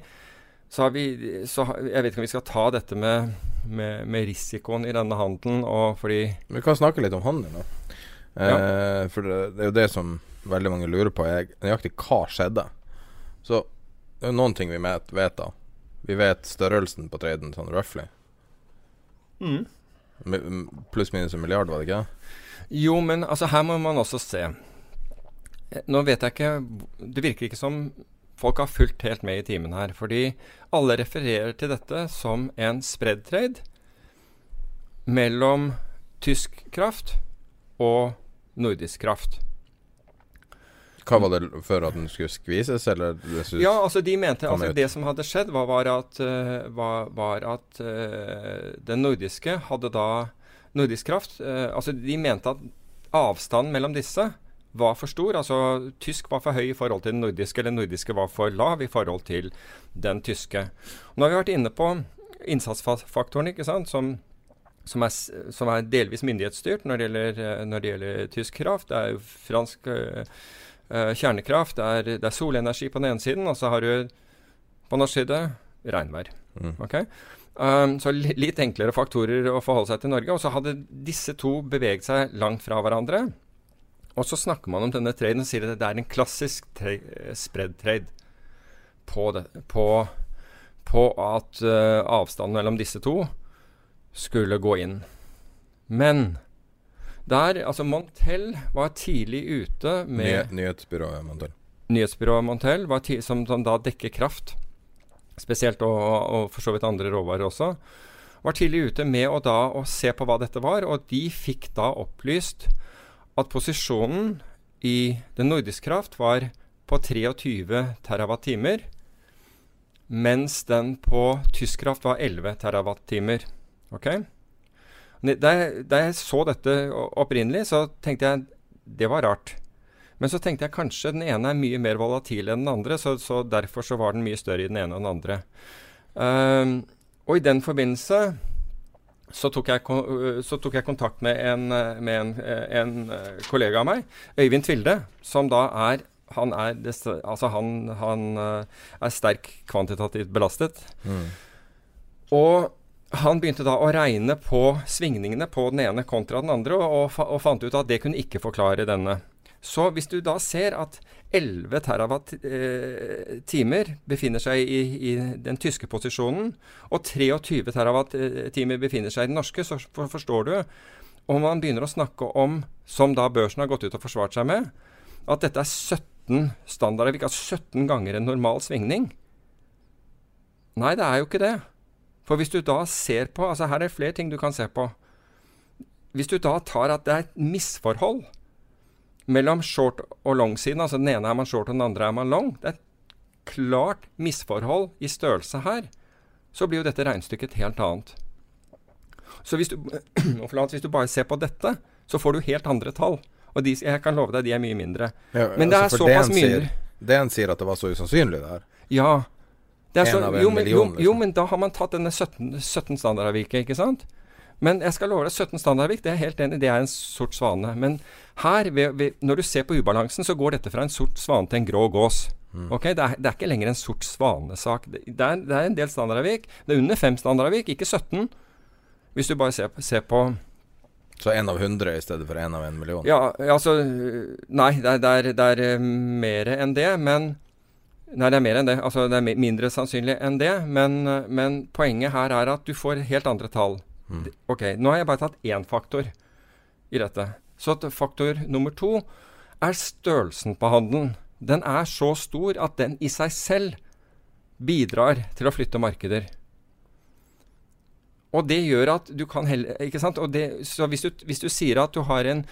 så har vi så har, Jeg vet ikke om vi skal ta dette med, med, med risikoen i denne handelen. Og fordi Vi kan snakke litt om handelen, da. Ja. Eh, for det, det, er jo det som veldig mange lurer på. Jeg, nøyaktig hva skjedde. Så det er noen ting vi vet, vet da. Vi vet størrelsen på traden sånn roughly. Mm. Pluss minus en milliard, var det ikke? Jo, men altså her må man også se. Nå vet jeg ikke Det virker ikke som folk har fulgt helt med i timen her. Fordi alle refererer til dette som en spread trade mellom tysk kraft og nordisk kraft. Hva var det før at den skulle skvises, eller? Ja, altså de mente altså Det som hadde skjedd, var, var at, uh, var, var at uh, den nordiske hadde da Nordisk kraft uh, Altså de mente at avstanden mellom disse var for stor. Altså tysk var for høy i forhold til den nordiske, eller den nordiske var for lav i forhold til den tyske. Nå har vi vært inne på innsatsfaktoren, ikke sant, som, som, er, som er, delvis myndighetsstyrt når det, gjelder, eh, når det gjelder, tysk kraft. Det er jo fransk uh, kjernekraft, det er, det er, solenergi på den ene siden, og så har du på norsk side regnvær. Mm. Okay? Um, så litt enklere faktorer å forholde seg til Norge. Og så hadde disse to beveget seg langt fra hverandre. Og så snakker man om denne traden og sier at det er en klassisk spread trade på, det, på, på at uh, avstanden mellom disse to skulle gå inn. Men der Altså, Montel var tidlig ute med Ny, Nyhetsbyrået Montel. Nyhetsbyrået Montel, som, som, da dekker kraft, spesielt, og, og for så vidt andre råvarer også, var tidlig ute med å da å se på hva dette var, og de fikk da opplyst at posisjonen i den nordiske kraft var på 23 TWh, mens den på tysk kraft var 11 TWh. Okay? Da jeg, da jeg så dette opprinnelig, så tenkte jeg det var rart. Men så tenkte jeg kanskje den ene er mye mer volatil enn den andre, så, så derfor så var den mye større i den ene enn den andre. Um, og i den forbindelse så tok, jeg, så tok jeg, kontakt med, en, med en, en, kollega av meg, Øyvind Tvilde, som da er han er, altså han, han er sterk kvantitativt belastet. Mm. Og han begynte da å regne på svingningene på den ene kontra den andre, og, og fant ut at det kunne ikke forklare denne. Så hvis du da ser at 11 TWh befinner seg i, i, den tyske posisjonen, og 23 TWh befinner seg i den norske, så forstår du om man begynner å snakke om, som da børsen har gått ut og forsvart seg med, at dette er 17 standarder, altså 17 ganger en normal svingning. Nei, det er jo ikke det. For hvis du da ser på altså Her er det flere ting du kan se på. Hvis du da tar at det er et misforhold mellom short og long-siden, altså den ene er man short og den andre er man long, det er et klart misforhold i størrelse her, så blir jo dette regnestykket et helt annet. Så hvis du, hvis du bare ser på dette, så får du helt andre tall. Og de, jeg kan love deg, de er mye mindre. Ja, men det er altså såpass mye Det en sier at det var så usannsynlig, det her. Ja. Det så, jo, men, jo, jo, liksom. men da har man tatt denne 17, 17 standardavviket, ikke sant? Men jeg skal love deg 17 standardavvik, det er helt enig det er en sort svane. Men her, ved, ved, når du ser på ubalansen, så går dette fra en sort svane til en grå gås. Ok, det er, det er, ikke lenger en sort svanesak. Det, det, er, det er en del standardavvik. Det er under fem standardavvik, ikke 17. Hvis du bare ser, ser på Så én av 100 i stedet for én av en million? Ja, altså Nei, det er, det er, er mer enn det, men Nei, det er mer enn det. Altså, det er mindre sannsynlig enn det. Men, men poenget her er at du får helt andre tall. Mm. Ok, Nå har jeg bare tatt én faktor i dette. Så faktor nummer to er størrelsen på handelen. Den er så stor at den i seg selv bidrar til å flytte markeder. Og det gjør at du kan heller Ikke sant? Det, så hvis du, hvis du, sier at du har en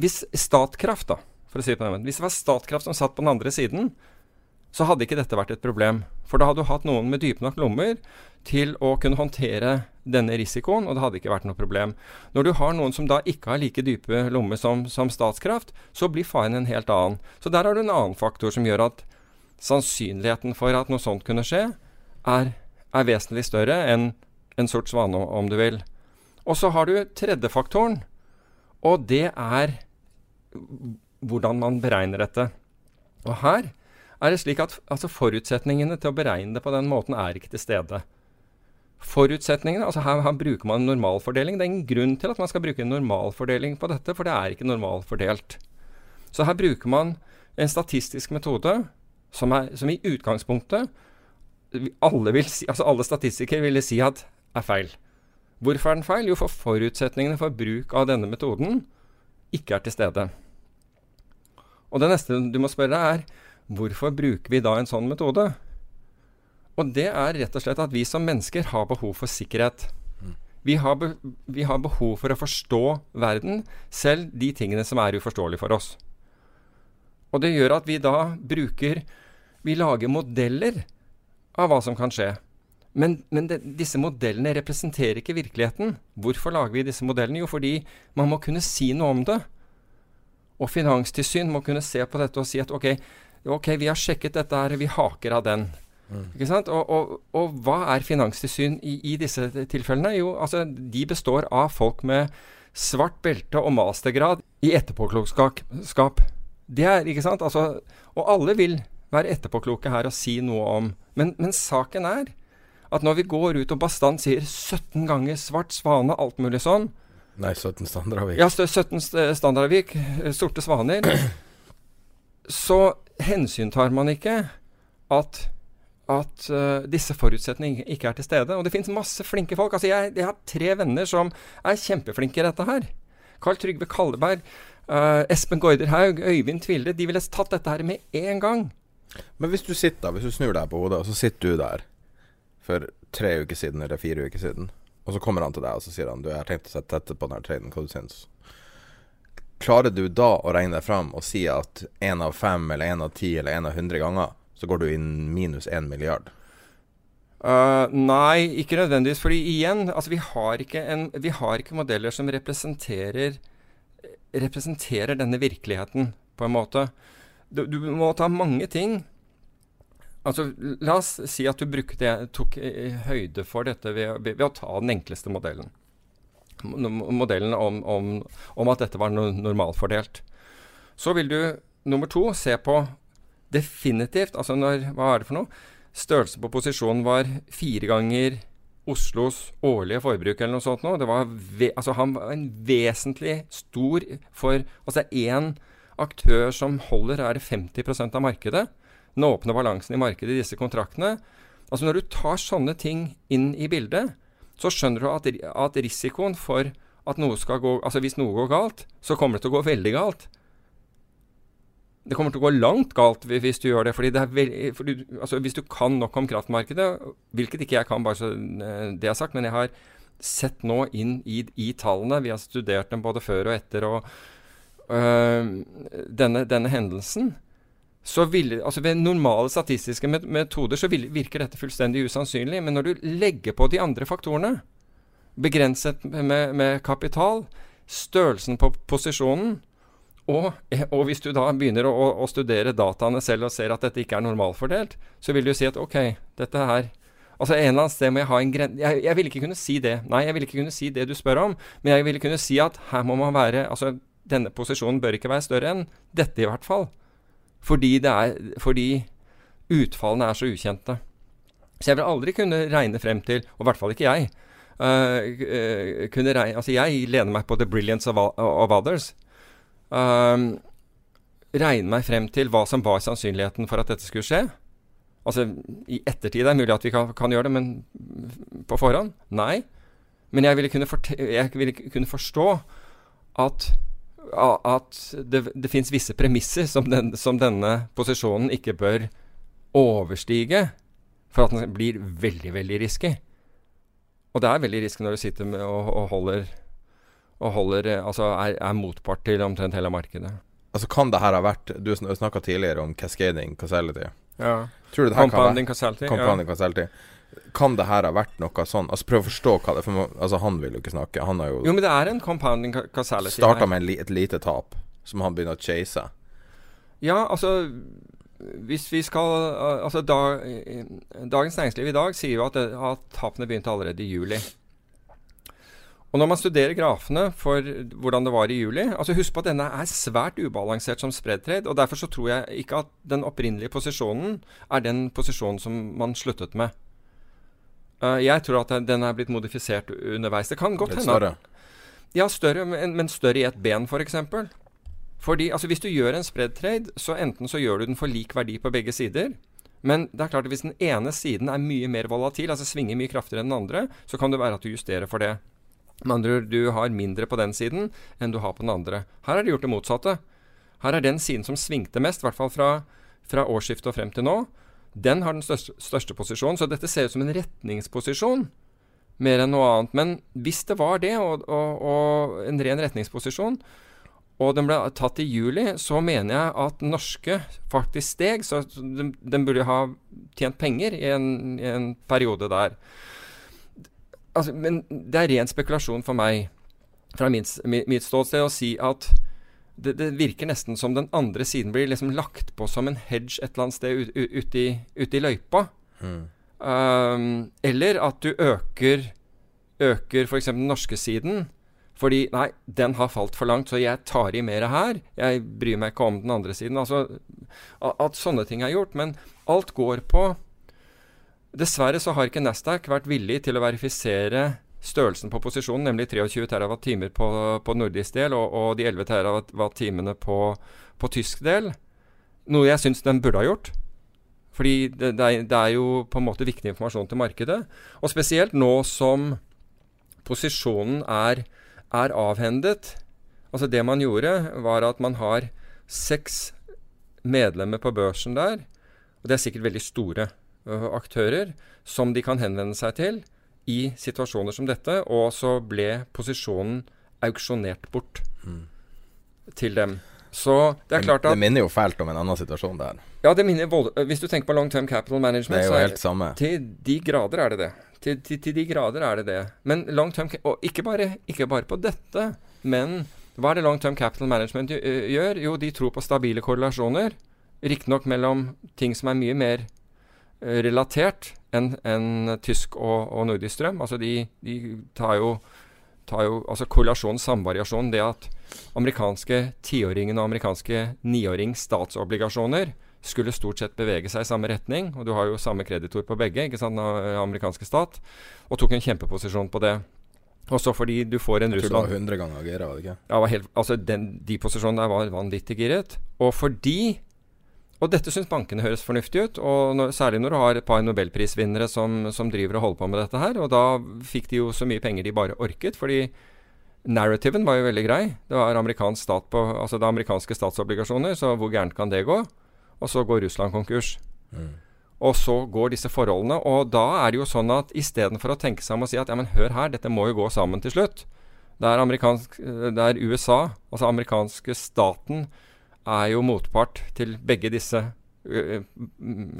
Hvis Statkraft, da, for å si det på den måten Hvis det var Statkraft som satt på den andre siden, så hadde ikke dette vært et problem. For da hadde du hatt noen med dype nok lommer til å kunne håndtere denne risikoen, og det hadde ikke vært noe problem. Når du har noen som da ikke har like dype lommer som, som Statskraft, så blir faren en helt annen. Så der har du en annen faktor som gjør at sannsynligheten for at noe sånt kunne skje, er, er vesentlig større enn en sort svane, om du vil. Og så har du tredje faktoren, og det er hvordan man beregner dette. Og her er det slik at altså forutsetningene til å beregne det på den måten er ikke til stede. Forutsetningene, altså her, her, bruker man en normalfordeling. Det er ingen grunn til at man skal bruke en normalfordeling på dette, for det er ikke normalfordelt. Så her bruker man en statistisk metode som, er, som i utgangspunktet alle, si, altså alle statistikere ville si at er feil. Hvorfor er den feil? Jo, for forutsetningene for bruk av denne metoden ikke er til stede. Og det neste du må spørre, deg, er hvorfor bruker vi da en sånn metode? Og det er rett og slett at vi som mennesker har behov for sikkerhet. Vi har, be, vi har, behov for å forstå verden, selv de tingene som er uforståelige for oss. Og det gjør at vi da bruker Vi lager modeller av hva som kan skje. Men, men det, disse modellene representerer ikke virkeligheten. Hvorfor lager vi disse modellene? Jo, fordi man må kunne si noe om det. Og Finanstilsyn må kunne se på dette og si at ok, ok, vi har sjekket dette her, vi haker av den. Mm. Ikke sant? Og, og, og, hva er finanstilsyn i, i, disse tilfellene? Jo, altså, de består av folk med svart belte og mastergrad i etterpåklokskap. Det er, ikke sant? Altså, og alle vil være etterpåkloke her og si noe om Men, men saken er at når vi går ut og bastant sier 17 ganger svart svane, alt mulig sånn Nei, 17 standardavvik. Ja, 17 standardavvik, eh, sorte svaner. Så hensyntar man ikke at at uh, disse forutsetningene ikke er til stede. Og det finnes masse flinke folk. Altså jeg, jeg, har tre venner som er kjempeflinke i dette her. Carl Trygve Kalleberg, uh, Espen Gaarder Haug, Øyvind Tvilde. De ville tatt dette her med en gang. Men hvis du sitter hvis du snur deg på hodet, og så sitter du der for tre uker siden eller fire uker siden, og så kommer han til deg og så sier han du, jeg har tenkt å sette dette på denne trainen, hva du syns? Klarer du da å regne deg fram og si at én av fem eller én av ti eller én av hundre ganger så går du inn minus én milliard? Uh, nei, ikke nødvendigvis. fordi igjen, altså vi har, en, vi har ikke, modeller som representerer, representerer denne virkeligheten, på en måte. Du, du, må ta mange ting. Altså, La oss si at du brukte, tok høyde for dette ved, ved, å ta den enkleste modellen. Modellen om, om, om at dette var normalfordelt. Så vil du nummer to se på definitivt Altså når Hva er det for noe? Størrelsen på posisjonen var fire ganger Oslos årlige forbruk eller noe sånt noe. Altså han var en vesentlig stor for Altså én aktør som holder, er det 50% av markedet. Den åpne balansen i markedet i disse kontraktene. Altså Når du tar sånne ting inn i bildet, så skjønner du at, at risikoen for at noe skal gå Altså hvis noe går galt, så kommer det til å gå veldig galt det kommer til å gå langt galt hvis du gjør det. fordi, det veldig, fordi altså, Hvis du kan nok om kraftmarkedet, hvilket ikke jeg kan, bare så eh, det er sagt, men jeg har sett nå inn i, i tallene, vi har studert dem både før og etter, og øh, denne, denne, hendelsen så vil, altså Ved normale statistiske metoder så virker dette fullstendig usannsynlig. Men når du legger på de andre faktorene, begrenset med, med kapital, størrelsen på posisjonen, og, og, hvis du da begynner å, å, studere dataene selv og ser at dette ikke er normalfordelt, så vil du si at ok, dette her Altså en eller annen sted må jeg ha en grense jeg, jeg vil ikke kunne si det. Nei, jeg vil ikke kunne si det du spør om, men jeg vil kunne si at her må man være Altså denne posisjonen bør ikke være større enn dette, i hvert fall. Fordi er Fordi utfallene er så ukjente. Så jeg vil aldri kunne regne frem til, og i hvert fall ikke jeg uh, kunne regne, Altså, jeg lener meg på the brilliance of, of others. Um, regne meg frem til hva som var sannsynligheten for at dette skulle skje. Altså, I ettertid er det mulig at vi kan, kan, gjøre det, men på forhånd? Nei. Men jeg ville kunne, jeg ville kunne forstå at, at det, det fins visse premisser som, den, som denne posisjonen ikke bør overstige for at den blir veldig, veldig risky. Og det er veldig risky når du sitter med og, og holder, og holder Altså er, er, motpart til omtrent hele markedet. Altså Kan det her ha vært Du snakka tidligere om cascading causality. Ja. Tror du det her compounding causality. Compounding ja. causality. Kan det her ha vært noe sånn? Altså Prøv å forstå hva det er. For altså, han vil jo ikke snakke. Han har jo Jo, men det er en compounding causality. Starta med et lite tap, som han begynner å chase. Ja, altså hvis vi skal Altså, dag, Dagens Næringsliv i dag sier jo at, at tapene begynte allerede i juli. Og Når man studerer grafene for hvordan det var i juli altså Husk på at denne er svært ubalansert som spread trade. og Derfor så tror jeg ikke at den opprinnelige posisjonen er den posisjonen som man sluttet med. Uh, jeg tror at den er blitt modifisert underveis. Det kan godt hende. Større? Ja, større, men, men større i et ben, f.eks. For eksempel. Fordi altså, Hvis du gjør en spread trade, så enten så gjør du den for lik verdi på begge sider. Men det er klart at hvis den ene siden er mye mer volatil, altså svinger mye kraftigere enn den andre, så kan det være at du justerer for det. Med andre ord, du har mindre på den siden enn du har på den andre. Her har det gjort det motsatte. Her er den siden som svingte mest, i hvert fall fra, fra årsskiftet og frem til nå, den har den største, største posisjonen. Så dette ser ut som en retningsposisjon mer enn noe annet. Men hvis det var det, og, og, og en ren retningsposisjon, og den ble tatt i juli, så mener jeg at norske faktisk steg. Så den, den burde ha tjent penger i en, i en periode der. Altså, men det er ren spekulasjon for meg, fra mitt, mitt ståsted, å si at det, det, virker nesten som den andre siden blir liksom lagt på som en hedge et eller annet sted ute ut i, ut i, løypa. Mm. Um, eller at du øker, øker f.eks. den norske siden fordi nei, den har falt for langt, så jeg tar i mer her. Jeg bryr meg ikke om den andre siden. Altså, at sånne ting er gjort. Men alt går på Dessverre så har ikke Nasdaq vært villig til å verifisere størrelsen på posisjonen, nemlig 23 TWh på, på nordisk del og, og de 11 TWh på, på tysk del. Noe jeg syns den burde ha gjort. Fordi det, det, er, det, er, jo på en måte viktig informasjon til markedet. Og spesielt nå som posisjonen er er avhendet. Altså det man gjorde, var at man har seks medlemmer på børsen der, og det er sikkert veldig store aktører, som de kan henvende seg til i situasjoner som dette, og så ble posisjonen auksjonert bort mm. til dem. Så det er klart at Det minner jo fælt om en annen situasjon der. Ja, det minner vold... Hvis du tenker på long term capital management, det er jo helt samme. til de grader er det det. Til, til, til, de grader er det det. Men long term Og ikke bare, ikke bare på dette, men hva er det long term capital management gjør? Jo, de tror på stabile korrelasjoner. Riktignok mellom ting som er mye mer relatert enn en tysk og, og, nordisk strøm. Altså de, de tar jo, tar jo altså korrelasjon, samvariasjon, det at amerikanske tiåringen og amerikanske niåring statsobligasjoner skulle stort sett bevege seg i samme retning. Og du har jo samme kreditor på begge, ikke sant, den eh, amerikanske stat. Og tok en kjempeposisjon på det. Også fordi du får en Russland Jeg tror det var 100 ganger gira, var det ikke? Ja, helt, altså den, de posisjonene der var vanvittig giret. Og fordi og dette syns bankene høres fornuftig ut, og når, særlig når du har et par nobelprisvinnere som, som, driver og holder på med dette her. Og da fikk de jo så mye penger de bare orket, fordi narrativen var jo veldig grei. Det var amerikansk stat på, altså det amerikanske statsobligasjoner, så hvor gærent kan det gå? og så går Russland konkurs. Mm. Og så går disse forholdene. Og da er det jo sånn at istedenfor å tenke seg om og si at ja, men hør her, dette må jo gå sammen til slutt. Det er, det er USA, altså amerikanske staten, er jo motpart til begge disse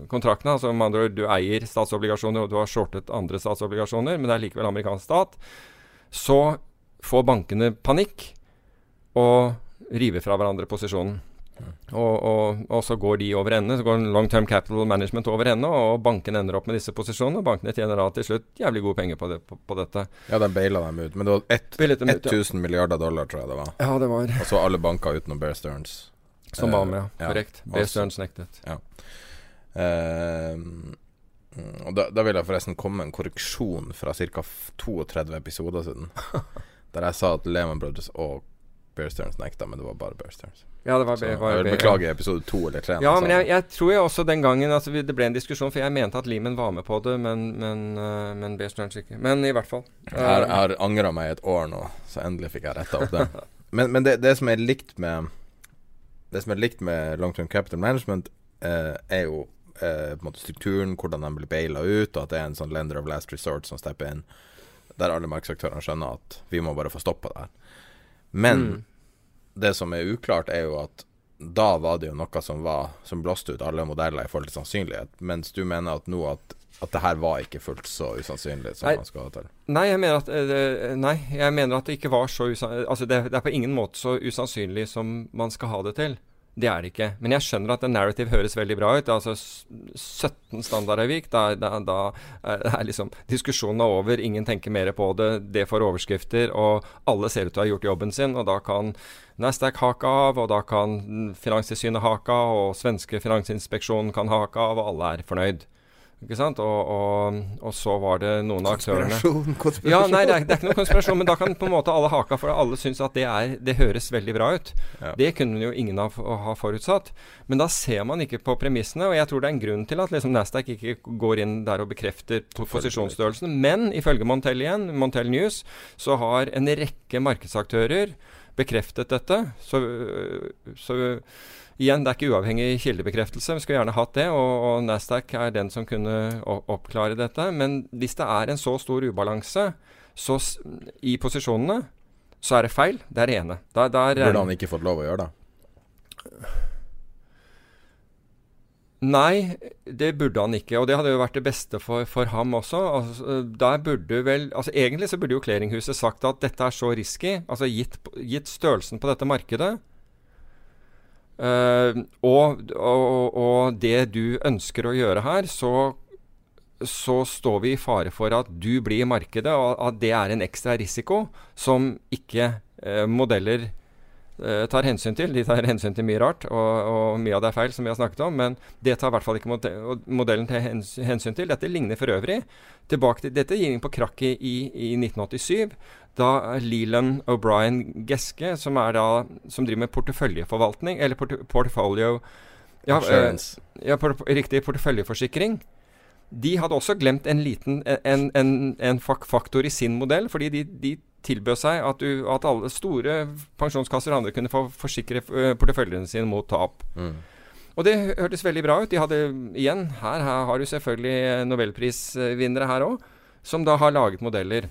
kontraktene. Altså med andre ord, du eier statsobligasjoner, og du har shortet andre statsobligasjoner, men det er likevel amerikansk stat. Så får bankene panikk og river fra hverandre posisjonen. Og, og, og, så går de over ende. Så går long term capital management over ende, og banken ender opp med disse posisjonene. Og bankene tjener da til slutt jævlig gode penger på, det, på, på dette. Ja, de baila dem ut. Men det var 1000 ja. milliarder dollar, tror jeg det var. Ja, det var Og så alle banker utenom Bear Stearns. Som var med, ja. Korrekt. Bear Stearns nektet. Ja. Eh, mm, og da, da vil jeg forresten komme med en korreksjon fra ca. 32 episoder siden. der jeg sa at Lehman Brothers og Bear Stearns nekta, men det var bare Bear Stearns. Ja, det var, Så var jeg vil be- beklage episode to eller tre. Ja, men jeg, jeg tror jeg også den gangen altså, det ble en diskusjon, for jeg mente at Lehman var med på det, men, men, uh, men Bear Stearns ikke. Men i hvert fall. Uh, har, Eh, jeg har angra meg i et år nå, så endelig fikk jeg retta opp det. Men, men det, det som er likt med Det som er likt med long term capital management, eh, er jo eh, på en måte strukturen, hvordan de blir baila ut, og at det er en sånn lender of last resort som stepper inn, der alle markedsaktørene skjønner at vi må bare få stoppa det her. Men Mm. det som er uklart, er jo at da var det jo noe som var Som blåste ut alle modeller i forhold til sannsynlighet, mens du mener at nå at, at det her var ikke fullt så usannsynlig som Nei. man skal ha til. Nei, jeg mener at, eh, nei, jeg mener at det ikke var så usannsynlig Altså, det, det er på ingen måte så usannsynlig som man skal ha det til. Det er det ikke. Men jeg skjønner at en narrative høres veldig bra ut. Altså s- 17 standardavvik, da, da, da er er liksom diskusjonen er over. Ingen tenker mer på det. Det får overskrifter, og alle ser ut til å ha gjort jobben sin. Og da kan Nasdaq hake av, og da kan Finanstilsynet hake av, og svenske finansinspeksjonen kan hake av, og alle er fornøyd. Og, og, og så var det noen av aktørene konspirasjon. konspirasjon. ja, nei, det er, det er ikke noen konspirasjon, men da kan på en måte alle haka, for alle syns at det, er, det høres veldig bra ut. Ja. Det kunne jo ingen ha, ha forutsatt. Men da ser man ikke på premissene, og jeg tror det er en grunn til at liksom Nasdaq ikke går inn der og bekrefter posisjonsstørrelsen. Men ifølge Montell igjen, Montell News, så har en rekke markedsaktører bekreftet dette. Så, så Igjen, det er ikke uavhengig kildebekreftelse. Vi skulle gjerne hatt det, og, og Nasdaq er den som kunne oppklare dette. Men hvis det er en så stor ubalanse så, i posisjonene, så er det feil. Det er det ene. Der, da er, Burde han ikke fått lov å gjøre det? Nei, det burde han ikke. Og det hadde jo vært det beste for, for ham også. Altså, der burde vel, altså Egentlig så burde jo Clearinghuset sagt at dette er så risky, altså gitt, gitt størrelsen på dette markedet, eh, og, og, og det du ønsker å gjøre her, så, så står vi i fare for at du blir i markedet, og at det er en ekstra risiko som ikke uh, modeller uh, tar hensyn til. De tar hensyn til mye rart, og, og mye av det er feil, som vi har snakket om. Men det tar i hvert fall ikke modellen til hensyn til. Dette ligner for øvrig tilbake til Dette gir inn på krakket i, i 1987. Da Leland O'Brien Geske, som, da, som driver med porteføljeforvaltning, eller port portfolio ja, eh, ja, port riktig porteføljeforsikring. De hadde også glemt en liten en, en, en fak faktor i sin modell, fordi de, de tilbød seg at, du, at alle store pensjonskasser og andre kunne få forsikre eh, porteføljene sine mot tap. Mm. Og det hørtes veldig bra ut. De hadde igjen Her, her har du selvfølgelig nobelprisvinnere her òg, som da har laget modeller.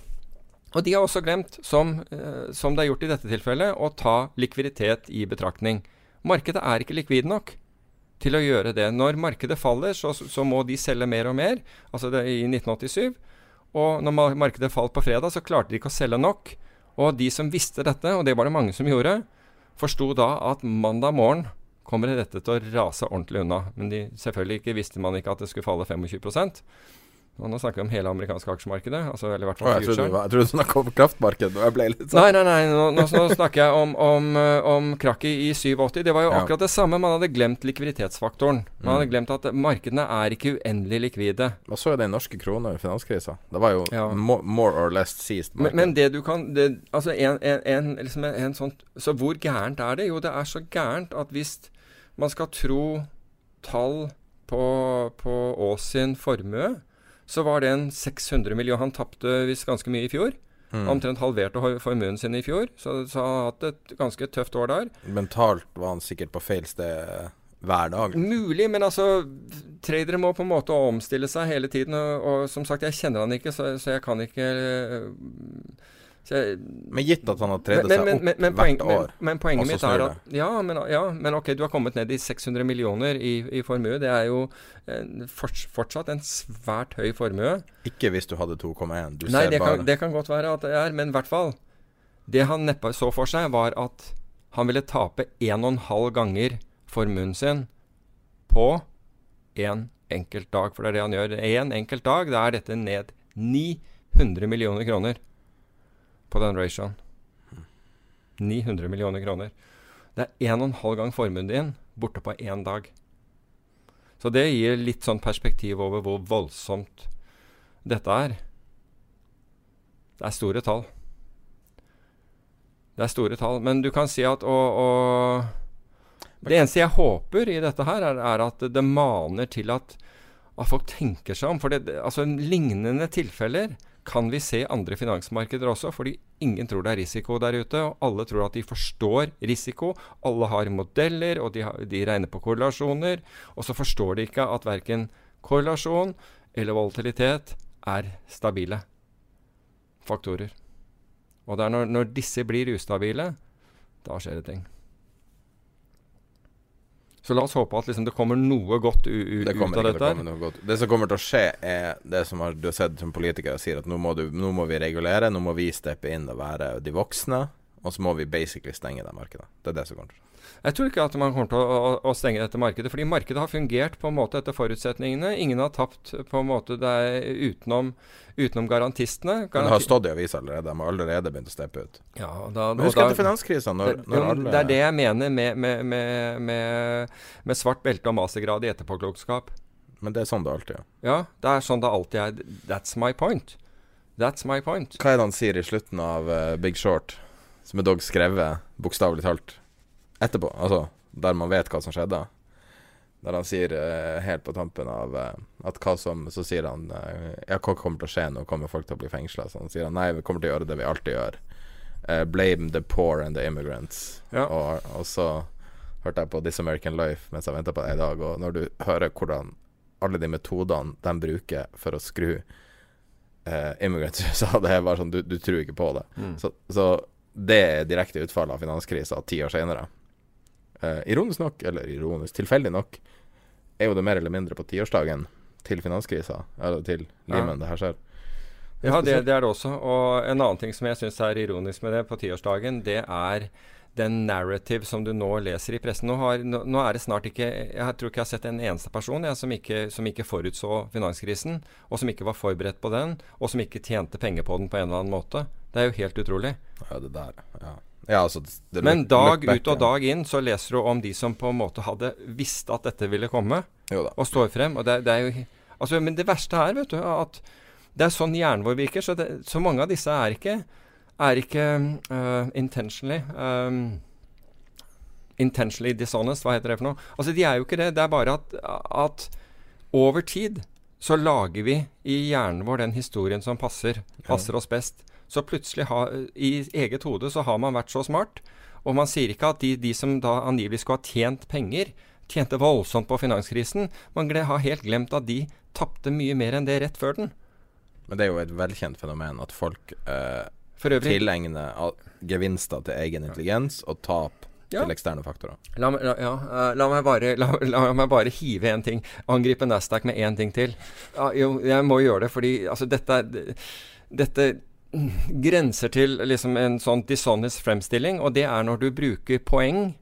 Og de har også glemt, som, eh, som det er gjort i dette tilfellet, å ta likviditet i betraktning. Markedet er ikke likvid nok til å gjøre det. Når markedet faller, så, så må de selge mer og mer. Altså det, i 1987. Og når markedet falt på fredag, så klarte de ikke å selge nok. Og de som visste dette, og det var det mange som gjorde, forsto da at mandag morgen kommer dette til å rase ordentlig unna. Men de, selvfølgelig ikke visste man ikke at det skulle falle 25 og Nå snakker vi om hele amerikanske aksjemarkedet. Altså, eller i hvert fall fall jeg trodde var- jeg trodde du snakka om kraftmarkedet, og jeg ble litt sånn Nei, nei, nei. Nå, nå, nå snakker jeg om, om, eh, om krakket i 87. Det var jo Ja. akkurat det samme. Man hadde glemt likviditetsfaktoren. Man hadde Mm. glemt at markedene er ikke uendelig likvide. Og så er den norske krona i finanskrisa? Det var jo Ja. mo more or less seized. Men, men det du kan det, Altså en, en, en, liksom en, en sånn Så hvor gærent er det? Jo, det er så gærent at hvis man skal tro tall på, på Ås sin formue, så var det en 600 millioner Han tapte visst ganske mye i fjor. Mm. Omtrent halverte formuen sin i fjor. Så, så har hatt et ganske tøft år der. Mentalt var han sikkert på feil sted hver dag. Mulig, men altså Tradere må på en måte omstille seg hele tiden. Og, og som sagt, jeg kjenner han ikke, så, så jeg kan ikke øh, jeg, Men gitt at han har tredd seg opp men, men, hvert år men poenget mitt er at ja men, ja, men ok, du har kommet ned i 600 millioner i, i formue. Det er jo en, fortsatt en svært høy formue. Ikke hvis du hadde 2,1. Du Nei, ser det bare kan, det kan godt være at det er, men i hvert fall. Det han neppe så for seg, var at han ville tape 1,5 ganger formuen sin på én enkelt dag. For det er det han gjør. Én enkelt dag, da er dette ned 900 millioner kroner på den ratioen. 900 millioner kroner. Det er 1,5 gang formuen din borte på én dag. Så det gir litt sånn perspektiv over hvor voldsomt dette er. Det er store tall. Det er store tall. Men du kan si at og, og Det eneste jeg håper i dette her, er, er at det maner til at, at folk tenker seg om. For det, altså, lignende tilfeller kan vi se andre finansmarkeder også, fordi ingen tror det er risiko der ute. Og alle tror at de forstår risiko. Alle har modeller, og de, har, de regner på korrelasjoner. Og så forstår de ikke at verken korrelasjon eller volatilitet er stabile faktorer. Og det er når, når disse blir ustabile, da skjer det ting. Så la oss håpe at liksom det kommer noe godt ut Det kommer av til å dette. godt. Det som kommer til å skje, er det som har, du har sett som politikere sier, at nå må, du, nå må vi regulere, nå må vi steppe inn og være de voksne, og så må vi basically stenge det markedet. Det er det som kommer til å skje. Jeg tror ikke at man kommer til å, å, å stenge dette markedet. Fordi markedet har fungert på en måte etter forutsetningene. Ingen har tapt på en måte det utenom, utenom garantistene. Men det har stått i avisa allerede. De har allerede begynt å steppe ut. ja, da, Men husk da- etter finanskrisa, når, når det, alle det er det jeg mener med, med, med, med, med svart belte og mastergrad i etterpåklokskap. Men det er sånn det alltid er. Ja, det er sånn det alltid er. That's my point. That's my point. Hva er det han sier i slutten av uh, Big Short, som er dog skrevet bokstavelig talt etterpå? Altså der man vet hva som skjedde. Der han sier eh, helt på tampen av eh, at hva som Så sier han eh, Ja, hva kommer til å skje nå? Kommer folk til å bli fengsla? Så han sier han nei, vi kommer til å gjøre det vi alltid gjør. Eh, blame the poor and the immigrants. Ja. Og, og så hørte jeg på This American Life mens jeg venta på det i dag, og når du hører hvordan alle de metodene de bruker for å skru eh, immigrants i USA, det er bare sånn du, du tror ikke på det. Mm. Så, så det er direkte utfallet av finanskrisa ti år senere. Eh, ironisk nok, eller ironisk, tilfeldig nok, er jo det mer eller mindre på tiårsdagen til finanskrisa, eller til Lehman, det her skjer. Ja, det, det er det også. Og en annen ting som jeg syns er ironisk med det på tiårsdagen, det er den narrative som du nå leser i pressen. Nå, har, nå, nå er det snart ikke Jeg tror ikke jeg har sett en eneste person jeg, som, ikke, som ikke forutså finanskrisen, og som ikke var forberedt på den, og som ikke tjente penger på den på en eller annen måte. Det er jo helt utrolig. Ja, det der, ja. Ja altså, det, Men dag back, ut og dag inn så leser du om de som på en måte hadde visst at dette ville komme, og står frem. Og det, det er jo altså, Men det verste er, vet du, at det er sånn hjernen vår virker. Så, det, så mange av disse er ikke, er ikke uh, intentionally um, Intentionally dishonest, hva heter det for noe? Altså, De er jo ikke det. Det er bare at, at over tid så lager vi i hjernen vår den historien som passer, passer oss best. Så plutselig har, i eget hode så har man vært så smart. Og man sier ikke at de, de som da angivelig skulle ha tjent penger, tjente voldsomt på finanskrisen. Man har helt glemt at de tapte mye mer enn det rett før den. Men det er jo et velkjent fenomen at folk eh, tilegner gevinster til egen intelligens og tap Ja. til eksterne faktorer. La, la, ja, eh, la, meg bare, la, meg bare hive en ting. Angripe Nasdaq med én ting til. Ja, jo, jeg må gjøre det, fordi altså, dette, dette grenser til liksom en sånn dishonest fremstilling, og det er når du bruker poeng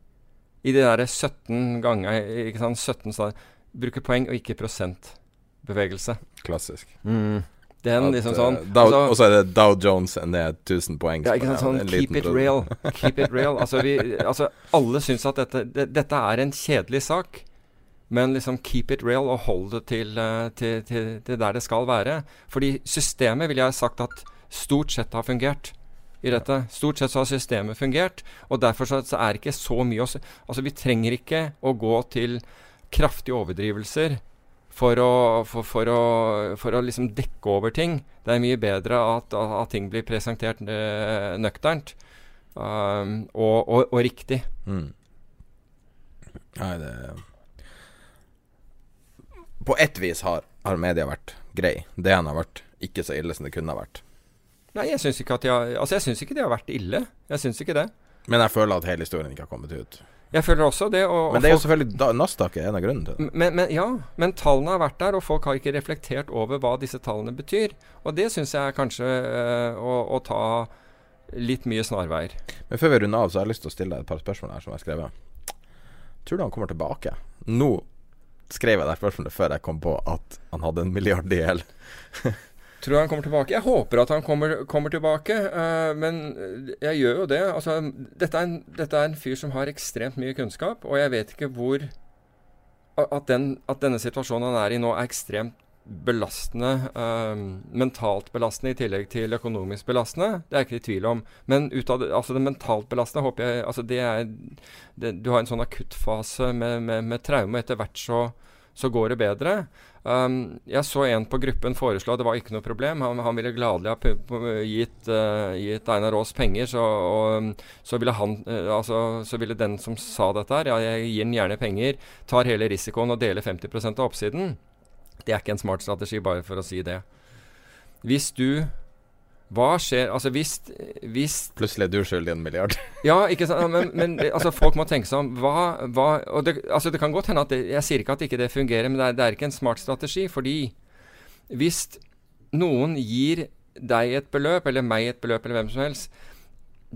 i det der 17 ganger ikke sant, 17 sta- Bruker poeng og ikke prosentbevegelse. Klassisk. Den At, liksom eh, sånn Dow, altså- Og så er det Dow Jones ned 1000 poeng. Ja, ikke sant, sånn keep it real. Keep it real. Altså, vi, altså alle syns at dette, det, dette er en kjedelig sak. Men liksom keep it real og hold det til, eh, til, til, til der det skal være. Fordi systemet ville jeg sagt at stort sett har fungert i dette. Stort sett så har systemet fungert, og derfor så, så er det ikke så mye å Altså, vi trenger ikke å gå til kraftige overdrivelser for å, for, for å, for å liksom dekke over ting. Det er mye bedre at, at ting blir presentert eh, nøkternt um, og, og, og riktig. Mm. Nei, det På ett vis har, har media vært grei. Det han har vært ikke så ille som det kunne ha vært. Nei, jeg syns ikke Altså, ikke de har vært ille. Jeg syns ikke det. Men jeg føler at hele historien ikke har kommet ut. Jeg føler også det. Og, Men det er jo selvfølgelig da, Nasdaq er en av grunnene til det. men, men, ja, men tallene har vært der, og folk har ikke reflektert over hva disse tallene betyr. Og det syns jeg er kanskje øh, å, å ta litt mye snarveier. Men før vi runder av, så har jeg lyst til å stille deg et par spørsmål her som jeg har skrevet. Tror du han kommer tilbake? Nå skrev jeg det spørsmålet før jeg kom på at han hadde en milliard i gjeld. Tror han kommer tilbake? Jeg håper at han kommer, kommer tilbake, uh, men jeg gjør jo det. Altså, dette, er en, dette er en fyr som har ekstremt mye kunnskap, og jeg vet ikke hvor at, den, at denne situasjonen han er i nå, er ekstremt belastende, uh, mentalt belastende i tillegg til økonomisk belastende. Det er jeg ikke i tvil om. Men ut av det, altså det mentalt belastende håper jeg altså det er det, Du har en sånn akuttfase med, med, med traume. Etter hvert så, så går det bedre. Um, jeg så en på gruppen foreslå det var ikke noe problem. Han, han ville gladelig ha gitt, uh, gitt, Einar Aas penger. Så, og, så, ville han, uh, altså, så ville den som sa dette her, ja, jeg gir den gjerne penger, tar hele risikoen og deler 50% av oppsiden. Det er ikke en smart strategi, bare for å si det. Hvis du hva skjer Altså hvis, hvis Plutselig er du skyldig en milliard. ja, ikke sant. Men, men altså, folk må tenke seg om. Hva, hva og det, altså, det kan godt hende at det, Jeg sier ikke at ikke det fungerer, men det er, det er ikke en smart strategi. Fordi hvis noen gir deg et beløp, eller meg et beløp, eller hvem som helst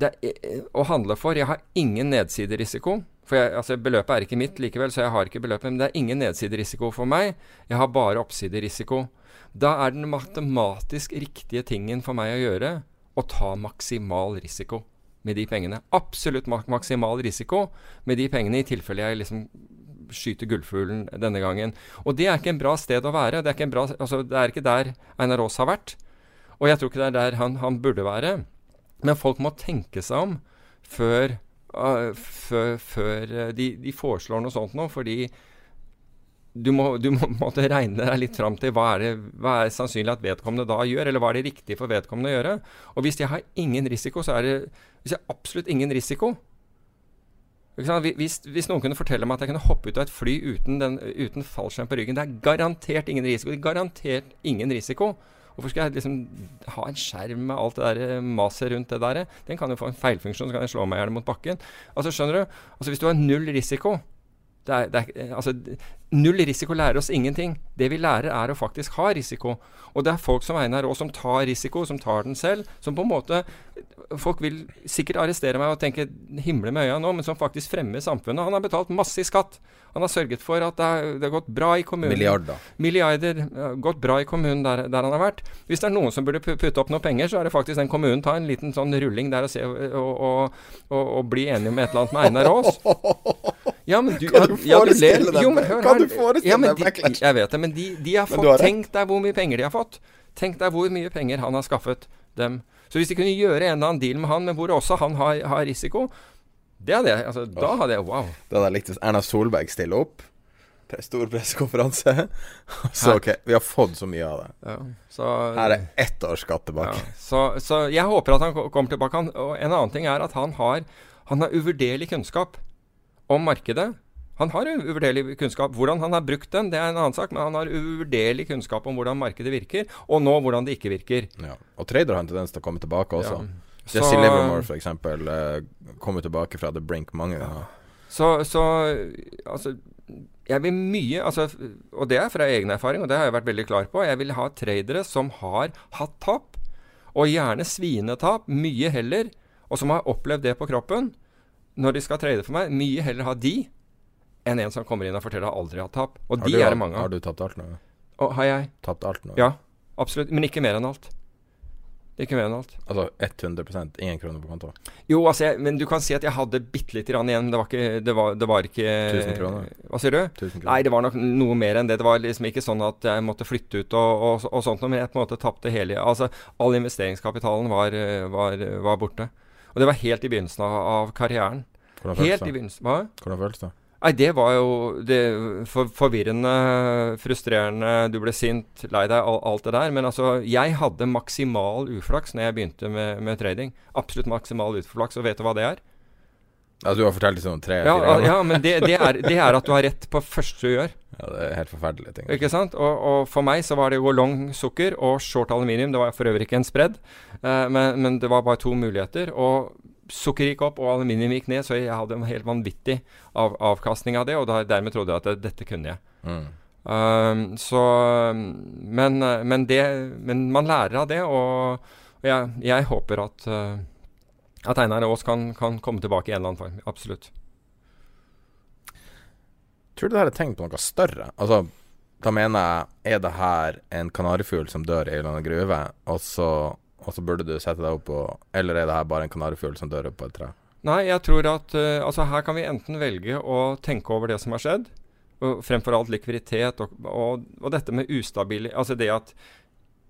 det er, å handle for Jeg har ingen nedsiderisiko. For jeg, altså, beløpet er ikke mitt likevel, så jeg har ikke beløpet. Men det er ingen nedsiderisiko for meg. Jeg har bare oppsiderisiko. Da er den matematisk riktige tingen for meg å gjøre å ta maksimal risiko med de pengene. Absolutt mak maksimal risiko med de pengene, i tilfelle jeg liksom skyter gullfuglen denne gangen. Og det er ikke en bra sted å være. Det er ikke, bra, altså, det er ikke der Einar Aas har vært. Og jeg tror ikke det er der han, han burde være. Men folk må tenke seg om før uh, før, før uh, de, de, foreslår noe sånt nå, fordi du må, du må måtte regne deg litt fram til hva er, det, hva er sannsynlig at vedkommende da gjør, eller hva er det riktig for vedkommende å gjøre. Og hvis jeg har ingen risiko, så er det hvis jeg har absolutt ingen risiko hvis, hvis, noen kunne fortelle meg at jeg kunne hoppe ut av et fly uten, den, uten fallskjerm på ryggen Det er garantert ingen risiko. Det er Garantert ingen risiko. Hvorfor skal jeg liksom ha en skjerm med alt det der eh, maset rundt det der? Den kan jo få en feilfunksjon, så kan jeg slå meg gjerne mot bakken. Altså, skjønner du? Altså, hvis du har null risiko det er, det er, altså, Null risiko lærer oss ingenting. Det vi lærer, er å faktisk ha risiko. Og det er folk som Einar Aas som tar risiko, som tar den selv. Som på en måte Folk vil sikkert arrestere meg og tenke himle med øya nå, men som faktisk fremmer samfunnet. Han har betalt masse i skatt. Han har sørget for at det har, det har gått bra i kommunen. Milliarder. Milliarder. Gått bra i kommunen der, der, han har vært. Hvis det er noen som burde putte opp noe penger, så er det faktisk den kommunen. Ta en liten sånn rulling der og, se, og, og, og, bli enig med et eller annet med Einar Aas. Ja, men du, kan du forestille deg jo, men, hør, Kan du forestille ja, deg Jeg vet det, men de, de har fått har Tenk deg hvor mye penger de har fått. Tenk deg hvor mye penger han har skaffet dem. Så hvis de kunne gjøre en eller annen deal med han, men hvor også han har, har risiko, det hadde jeg, altså, Da hadde jeg Wow. Det hadde jeg likt hvis Erna Solberg stiller opp stor pressekonferanse. så ok, vi har fått så mye av det. Ja, så, Her er ett års skatt tilbake. Ja, så, så, jeg håper at han kommer tilbake. Han, og en annen ting er at han har, han har uvurderlig kunnskap om markedet. Han har uvurderlig kunnskap. Hvordan han har brukt den, det er en annen sak, men han har uvurderlig kunnskap om hvordan markedet virker, og nå hvordan det ikke virker. Ja. Og trader har en tendens til å komme tilbake også. Ja. Jesse Livermore, f.eks., uh, kommer tilbake fra The Brink mange ganger. Så, så altså jeg vil mye, altså, og det er fra egen erfaring, og det har jeg vært veldig klar på. Jeg vil ha tradere som har hatt tap, og gjerne svinetap, mye heller, og som har opplevd det på kroppen når de skal trade for meg. Mye heller ha de enn en som kommer inn og forteller at aldri har tap. Og har de er det mange av. Har du tapt alt nå? Og, har jeg? Tapt alt nå? Ja, absolutt. Men ikke mer enn alt. Ikke mer enn alt. Altså 100% ingen kroner på konto? Jo, altså, jeg, men du kan si at jeg hadde bitte lite grann igjen. Det var ikke, det var, det var ikke 1000 kroner? Hva sier du? Nei, det var nok noe mer enn det. Det var liksom ikke sånn at jeg måtte flytte ut og, og, og sånt noe, men jeg på en måte tapte hele Altså, all investeringskapitalen var, var, var, borte. Og det var helt i begynnelsen av, av karrieren. Hvordan helt i begynnelsen. Hva? Hvordan føles det? Nei, det var jo det for, forvirrende, frustrerende, du ble sint, lei deg, all, alt det der. Men altså, jeg hadde maksimal uflaks når jeg begynte med, med trading. Absolutt maksimal uflaks, og vet du hva det er? Ja, Du har fortalt liksom om tre ja. Ja, men det, det, er, det, er, at du har rett på første du gjør. Ja, Det er helt forferdelige ting. Ikke sant? Og, og, for meg så var det jo long sukker og short aluminium. Det var for øvrig ikke en spredd, eh, men, men, det var bare to muligheter. Og sukker gikk opp, og aluminium gikk ned, så jeg hadde en helt vanvittig av, avkastning av det. Og da, dermed trodde jeg at det, dette kunne jeg. Mm. Um, så men, men, det, men, man lærer av det, og, jeg, jeg, håper at, uh, at Einar Aas kan, kan, komme tilbake i en eller annen form. Absolutt. Tror du det her er tegn på noe større? Altså, da mener jeg, er det her en kanarifugl som dør i en eller annen gruve, og så og så burde du sette deg opp på Eller er det her bare en kanarifugl som dør opp på et tre? Nei, jeg tror at uh, altså her kan vi enten velge å tenke over det som har skjedd, og fremfor alt likviditet og, og, og dette med ustabile Altså det at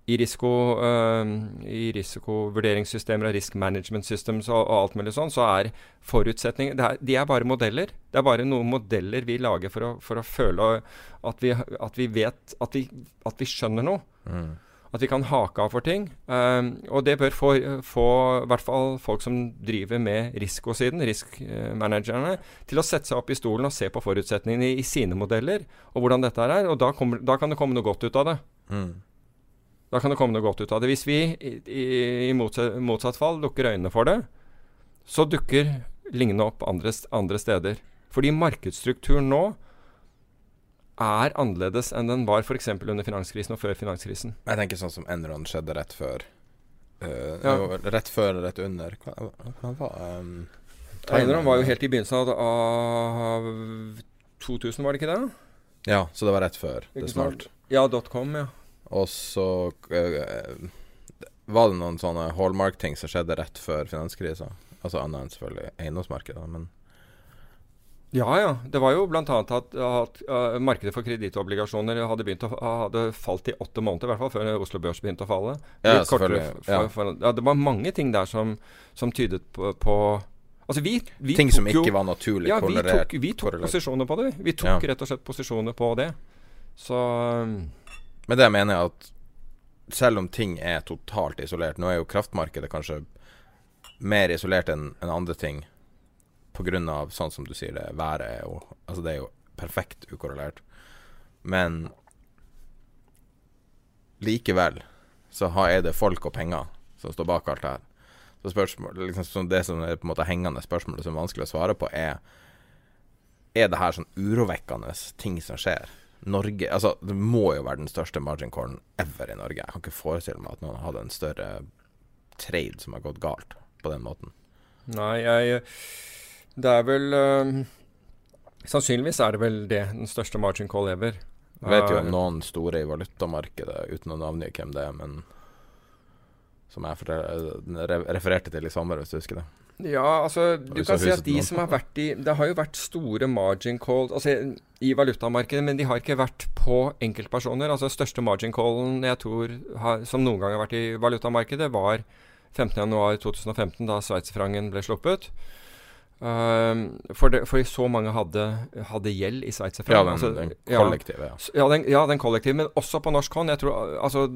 i, risiko, uh, i risikovurderingssystemer og risk management systems og, og, alt mulig sånn, så er forutsetninger De er bare modeller. Det er bare noen modeller vi lager for å, for å føle at vi, at vi, vet At vi, at vi skjønner noe. Mm. At vi kan hake av for ting. Um, og det bør få, få i hvert fall folk som driver med risikosiden, riskmanagerne, til å sette seg opp i stolen og se på forutsetningene i, i sine modeller, og hvordan dette er. Og da, kommer, da kan det komme noe godt ut av det. Mm. Da kan det komme noe godt ut av det. Hvis vi i, i, motsatt, motsatt, fall lukker øynene for det, så dukker lignende opp andre, andre steder. Fordi markedsstrukturen nå er annerledes enn den var f.eks. under finanskrisen og før finanskrisen. Jeg tenker sånn som Enron skjedde rett før. Uh, ja. Rett før, eller rett under. Hva, hva var um, Enron var jo helt i begynnelsen av 2000, var det ikke det? Ja, så det var rett før. Det smalt. Ja, dotcom, ja. Og så uh, var det noen sånne hallmark-ting som skjedde rett før finanskrisa. Altså annet enn selvfølgelig eiendomsmarkedet. Men ja, ja. Det var jo bl.a. at, at uh, markedet for kredittobligasjoner hadde, å, hadde falt i åtte måneder, i hvert fall før Oslo Børs begynte å falle. Ja, selvfølgelig. For, ja. For, ja, det var mange ting der som, som tydet på, på Altså vi, vi ting som ikke var naturlig ja, vi tok, vi tok posisjoner på det. Vi tok rett og slett posisjoner på det. Så med det mener jeg at selv om ting er totalt isolert Nå er jo kraftmarkedet kanskje mer isolert enn en andre ting pga. sånn som du sier det, været er jo Altså det er jo perfekt ukorrelert. Men likevel så er det folk og penger som står bak alt det her. Så spørsmål, liksom, Det som er på en måte hengende spørsmålet som er vanskelig å svare på, er Er det her sånn urovekkende ting som skjer? Norge Altså, det må jo være den største margin callen ever i Norge. Jeg kan ikke forestille meg at noen hadde en større trade som har gått galt på den måten. Nei, jeg Det er vel uh, Sannsynligvis er det vel det. Den største margin call ever. Jeg vet jo om uh, noen store i valutamarkedet, uten å navngi hvem det er, men som jeg refererte til i sommer, hvis du husker det. Ja, altså du kan si at de som har vært i Det har jo vært store margin calls altså, i valutamarkedet, men de har ikke vært på enkeltpersoner. Altså største margin callen jeg tror har, som noen gang har vært i valutamarkedet, var 15.1.2015, da sveitserfrangen ble sluppet. Uh, for, det, for, så mange hadde, hadde gjeld i Sveits. Ja, den, den kollektive. Ja. Ja, den, ja, den kollektive, men også på norsk hånd. Jeg tror, altså,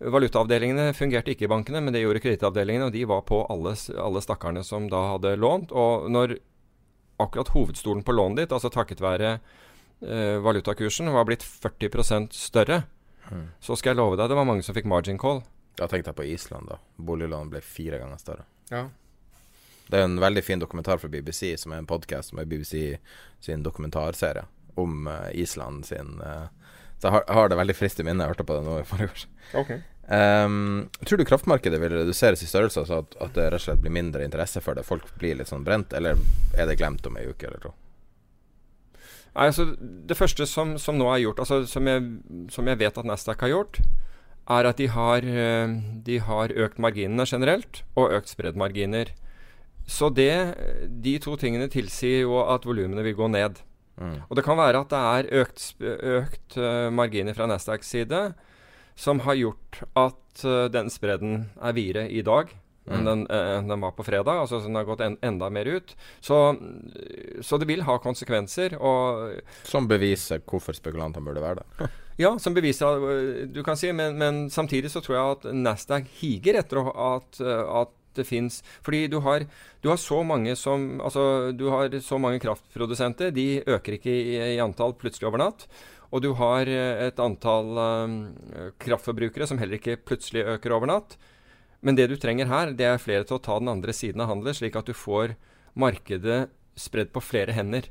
Valutaavdelingene fungerte ikke i bankene, men det gjorde kredittavdelingene. Og de var på alle, alle stakkarene som da hadde lånt. Og når akkurat hovedstolen på lånet ditt, altså takket være uh, valutakursen, var blitt 40 større, mm. så skal jeg love deg det var mange som fikk margin call. Da tenkte jeg på Island, da. Boliglånet ble fire ganger større. Ja. Det er en veldig fin dokumentar fra BBC, som er en podkast med BBC sin dokumentarserie om uh, Island sin uh, Så jeg har, har, det veldig friskt i minne. Jeg hørte på det nå i forrige år. Okay. Um, tror du kraftmarkedet vil reduseres i størrelse, altså at, at, det rett og slett blir mindre interesse for det? Folk blir litt sånn brent, eller er det glemt om ei uke eller to? Nei, altså Det første som, som nå er gjort, altså som jeg, som jeg vet at Nasdaq har gjort, er at de har, eh, de har økt marginene generelt, og økt spreddmarginer. Så det, de to tingene tilsier jo at volumene vil gå ned. Mm. Og det kan være at det er økt, økt uh, marginer fra Nasdaqs side som har gjort at uh, den spredden er videre i dag mm. enn den, uh, den, var på fredag. Altså den har gått en, enda mer ut. Så, så, det vil ha konsekvenser. Og, som beviser hvorfor spekulantene burde være der. ja, som beviser du kan si, men, men, samtidig så tror jeg at Nasdaq higer etter at, at det fins Fordi du har, du har, så mange som Altså, du har så mange kraftprodusenter. De øker ikke i, i antall plutselig over natt. Og du har eh, et antall um, kraftforbrukere som heller ikke plutselig øker over natt. Men det du trenger her, det er flere til å ta den andre siden av handelen, slik at du får markedet spredd på flere hender.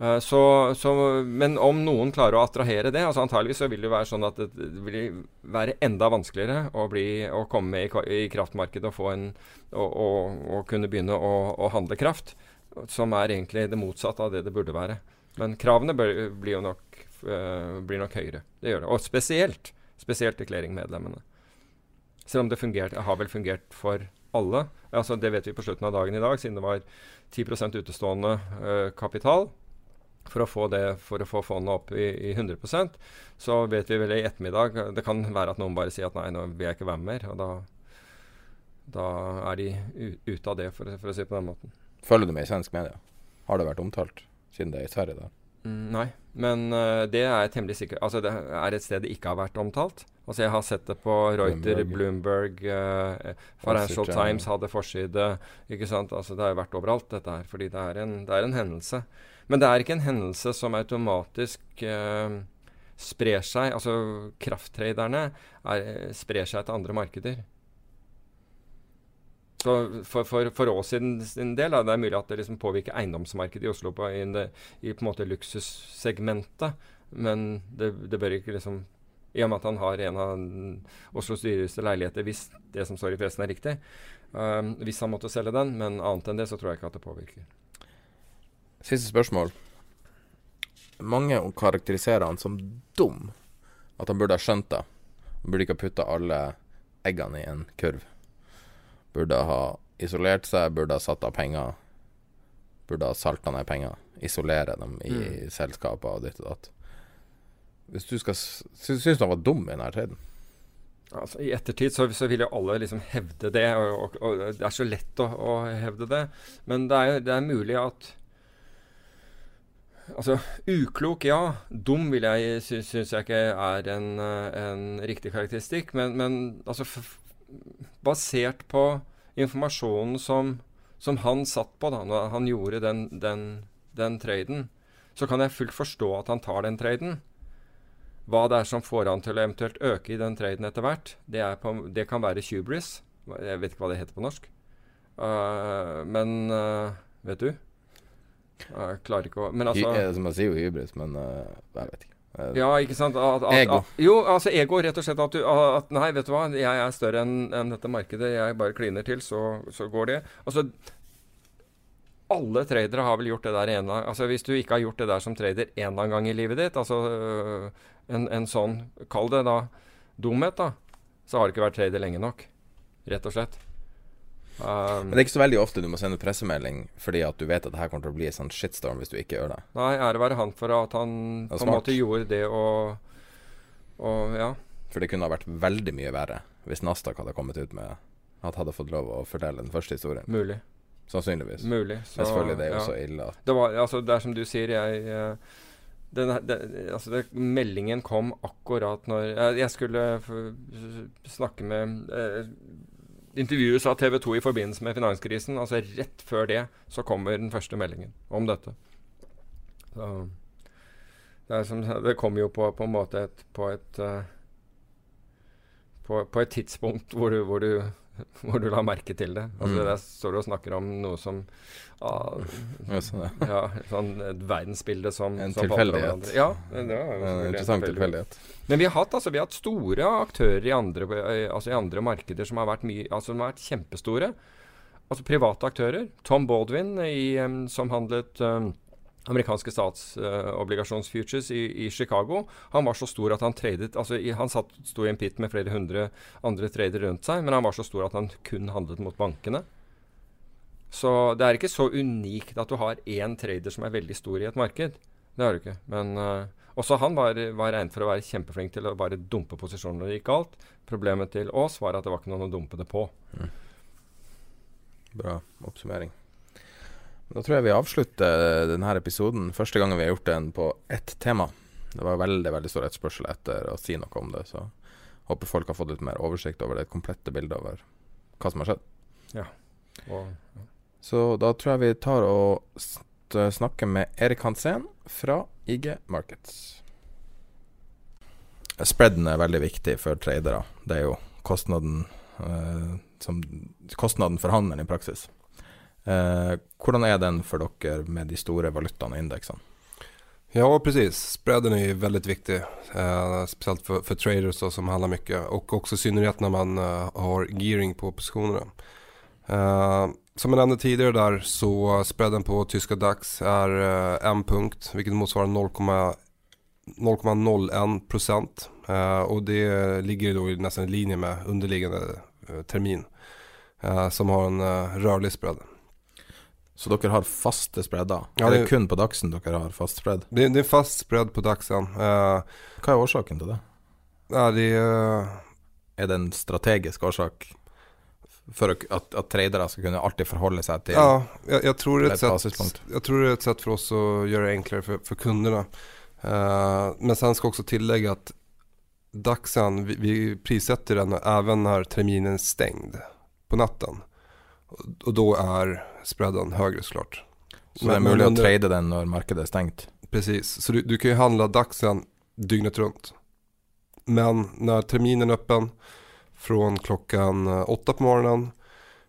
Uh, så, så, men om noen klarer å attrahere det altså Antageligvis så vil det være sånn at det vil være enda vanskeligere å, bli, å komme i, i, kraftmarkedet og, få en, og, og, og kunne begynne å, å, handle kraft. Som er egentlig det motsatte av det det burde være. Men kravene bør, blir jo nok, uh, blir nok høyere. Det gjør det. Og spesielt spesielt til. Selv om det fungert, har vel fungert for alle. Altså Det vet vi på slutten av dagen i dag, siden det var 10 utestående uh, kapital. For å få, det, for å få fondet opp i, i 100% så vet vi vel i ettermiddag Det kan være at noen bare sier at nei, nå vil jeg ikke være med mer. Og da, da er de ute av det, for, for, å si det på den måten. Følger du med i svensk media? Har det vært omtalt siden det er i Sverige? da? Mm, nei, men uh, det er temmelig sikkert Altså, det er et sted det ikke har vært omtalt. Altså, jeg har sett det på Reuter, Bloomberg, Bloomberg uh, Financial Times hadde forside. Ikke sant? Altså, det har jo vært overalt, dette her. Fordi det er, en, det er en hendelse. Men det er ikke en hendelse som automatisk eh, sprer seg. Altså, krafttraderne er, sprer seg til andre markeder. Så for, for, for oss sin, sin del da, det er mulig at det liksom påvirker eiendomsmarkedet i Oslo på, i, i på en måte luksussegmentet. Men det, det, bør ikke liksom I og med at han har en av Oslos dyreste leiligheter, hvis det som står i pressen er riktig. Um, hvis han måtte selge den. Men annet enn det så tror jeg ikke at det påvirker. Siste spørsmål. Mange karakteriserer han som dum. At han burde ha skjønt det. Han burde ikke ha putta alle eggene i en kurv. Burde ha isolert seg, burde ha satt av penger. Burde ha salta ned penger. Isolere dem i mm. selskaper og ditt og datt. Hvis du skal Syns du han var dum i denne tiden? Altså, I ettertid så, så, vil jo alle liksom hevde det, og, og, og det er så lett å, å, hevde det. Men det er, det er mulig at Altså, uklok, ja. Dum vil jeg, syns jeg ikke er en, en riktig karakteristikk. Men, men altså, basert på informasjonen som, som han satt på da når han gjorde den, den, den traden, så kan jeg fullt forstå at han tar den traden. Hva det er som får han til å eventuelt øke i den traden etter hvert, det, på, det kan være hubris. Jeg vet ikke hva det heter på norsk. Uh, men uh, vet du? Jeg klarer ikke å Men altså Man sier jo hybris, men uh, jeg vet ikke. Eh, ja, ikke sant? At, at, ego. jo, altså ego. Rett og slett at du at, Nei, vet du hva, jeg er større enn en dette markedet. Jeg bare kliner til, så, så, går det. Altså Alle tradere har vel gjort det der en gang. Altså Hvis du ikke har gjort det der som trader en eller annen gang i livet ditt, altså en, en sånn Kall det da dumhet, da. Så har du ikke vært trader lenge nok. Rett og slett. Um, Men det er ikke så veldig ofte du må sende pressemelding fordi at du vet at det her kommer til å bli en sånn shitstorm hvis du ikke gjør det. Nei, ære være han for at han på en måte gjorde det og, og ja. For det kunne ha vært veldig mye verre hvis Nasdaq hadde kommet ut med at hadde fått lov å fortelle den første historien. Mulig. Sannsynligvis. Mulig. Så, Men selvfølgelig, det er jo ja. så ille at Det var, altså, det er som du sier, jeg, den, den, altså det, meldingen kom akkurat når jeg, jeg skulle snakke med eh, intervjues av TV 2 i forbindelse med finanskrisen. Altså rett før det så kommer den første meldingen om dette. Så det, som, det kom jo på, på en måte et, på et uh, på, på, et tidspunkt hvor du, hvor du hvor du la merke til det. Altså, mm. Der står du og snakker om noe som ah, ja, sånn Et verdensbilde som En som tilfeldighet. Ja, det var en interessant tilfeldighet. Men vi har, hatt, altså, vi har hatt store aktører i andre, altså, i andre markeder som har vært, mye, altså, som har vært kjempestore. Altså private aktører. Tom Baldwin, i, um, som handlet um, amerikanske statsobligasjonsfutures uh, i, i, Chicago. Han var så stor at han tradet altså i, Han satt, sto i en pit med flere hundre andre tradere rundt seg, men han var så stor at han kun handlet mot bankene. Så det er ikke så unikt at du har én trader som er veldig stor i et marked. Det har du ikke. Men uh, også han var, var regnet for å være kjempeflink til å bare dumpe posisjoner når det gikk galt. Problemet til oss var at det var ikke noen å dumpe det på. Mm. Bra oppsummering. Da tror jeg vi avslutter denne episoden. Første gangen vi har gjort den på ett tema. Det var veldig veldig stor etterspørsel etter å si noe om det. Så håper folk har fått litt mer oversikt over det komplette bildet over hva som har skjedd. Ja. Og, ja. Så da tror jeg vi tar og snakker med Erik Hansen fra IG Markets. Spreaden er veldig viktig for tradere. Det er jo kostnaden, eh, som, kostnaden for handelen i praksis. Eh, hvordan er den for dere med de store valutaene og indeksene? Ja, precis. Spreaden är väldigt viktig. Eh, speciellt för, för traders då, som handlar mycket. Och också i när man eh, har gearing på positionerna. Eh, som jag nämnde tidigare där så spreaden på tyska DAX är eh, en punkt. Vilket motsvarar 0,01 procent. Eh, och det ligger då nästan i linje med underliggande eh, termin. som har en rörlig spread. Så dere har faste spredder? Ja, er det det- kun på Dagsen dere har fast spredd? Det, det er fast spredd på Daxen. Uh, Hva er årsaken til det? ja, de, uh, Er det en strategisk årsak for at, at tradere skal kunne alltid forholde seg til ja, jeg, jeg, tror det är et sett, jeg tror det er et sett for oss å gjøre det enklere for, for kundene. Uh, men sen skal også tillegge at Daxen, vi, vi prissetter den även når terminen er stengt på natten. Och, då är spreaden högre såklart. Så det er Men- mulig å trade den når markedet er stengt? Precis, så du, du kan ju handla Daxen dygnet runt. Men när terminen är öppen från klockan åtte åtta på morgonen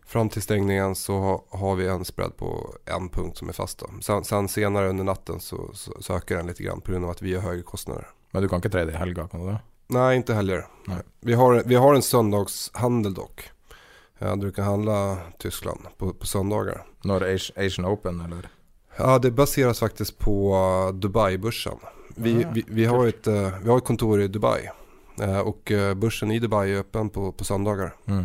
fram till stängningen så har vi en spread på en punkt som är fast. Sen, sen senare under natten så, så, så ökar den lite grann på grund av att vi har högre kostnader. Men du kan ikke trade i helga, kan du det? Nej, inte heller. Nej. Vi, har, vi har en söndagshandel dock. Ja, du kan handla Tyskland på, på söndagar. Når Asi- Asian Open, eller? Ja, det baseras faktiskt på uh, Dubai-börsen. Vi, Ah, vi, vi, har ett, uh, vi har ett kontor i Dubai. Uh, och börsen i Dubai är öppen på, på söndagar. Mm.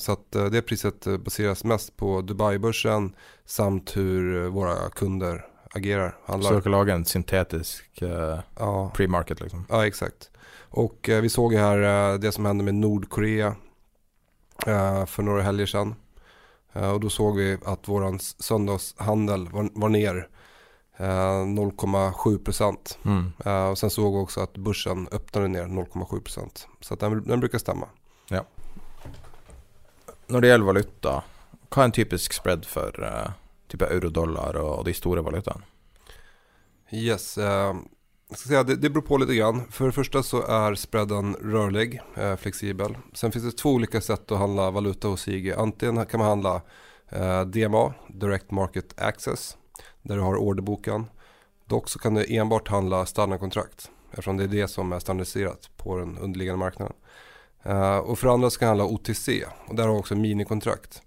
Så att det priset baseras mest på Dubai-börsen samt hur våre våra kunder agerar, Så handlar. dere lager en syntetisk eh, Ja, pre-market, liksom? ja, exakt. Och vi såg här det som hände med Nordkorea uh, för några helger sedan. Uh, och då såg vi att vår söndagshandel var, var ner uh, 0,7 procent. Mm. Uh, och sen såg vi också att börsen öppnade ner 0,7%. Så den, den brukar stämma. Når det gjelder valuta, hva er en typisk spread for uh, type euro-dollar og, de store valutaene? Yes, eh, ska säga, det, det beror på lite grann. För det första så är spreaden rörlig, eh, flexibel. Sen finns det två olika sätt att handla valuta hos IG. Antingen kan man handla eh, DMA, Direct Market Access, där du har orderboken. Dock så kan du enbart handla standardkontrakt, eftersom det är det som är standardiserat på den underliggande marknaden. Eh, och för andra ska man handla OTC, och där har du också minikontrakt.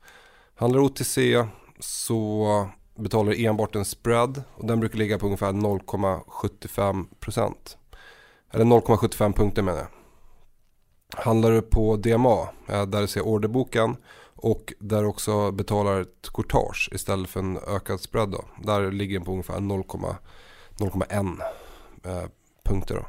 Handlar OTC så betalar enbart en spread och den brukar ligga på ungefär 0,75%. Eller 0,75 punkter menar jag. Handlar du på DMA eh, där du ser orderboken och där också betalar ett courtage istället för en ökad spread då. Där ligger den på ungefär 0,1 eh, punkter då.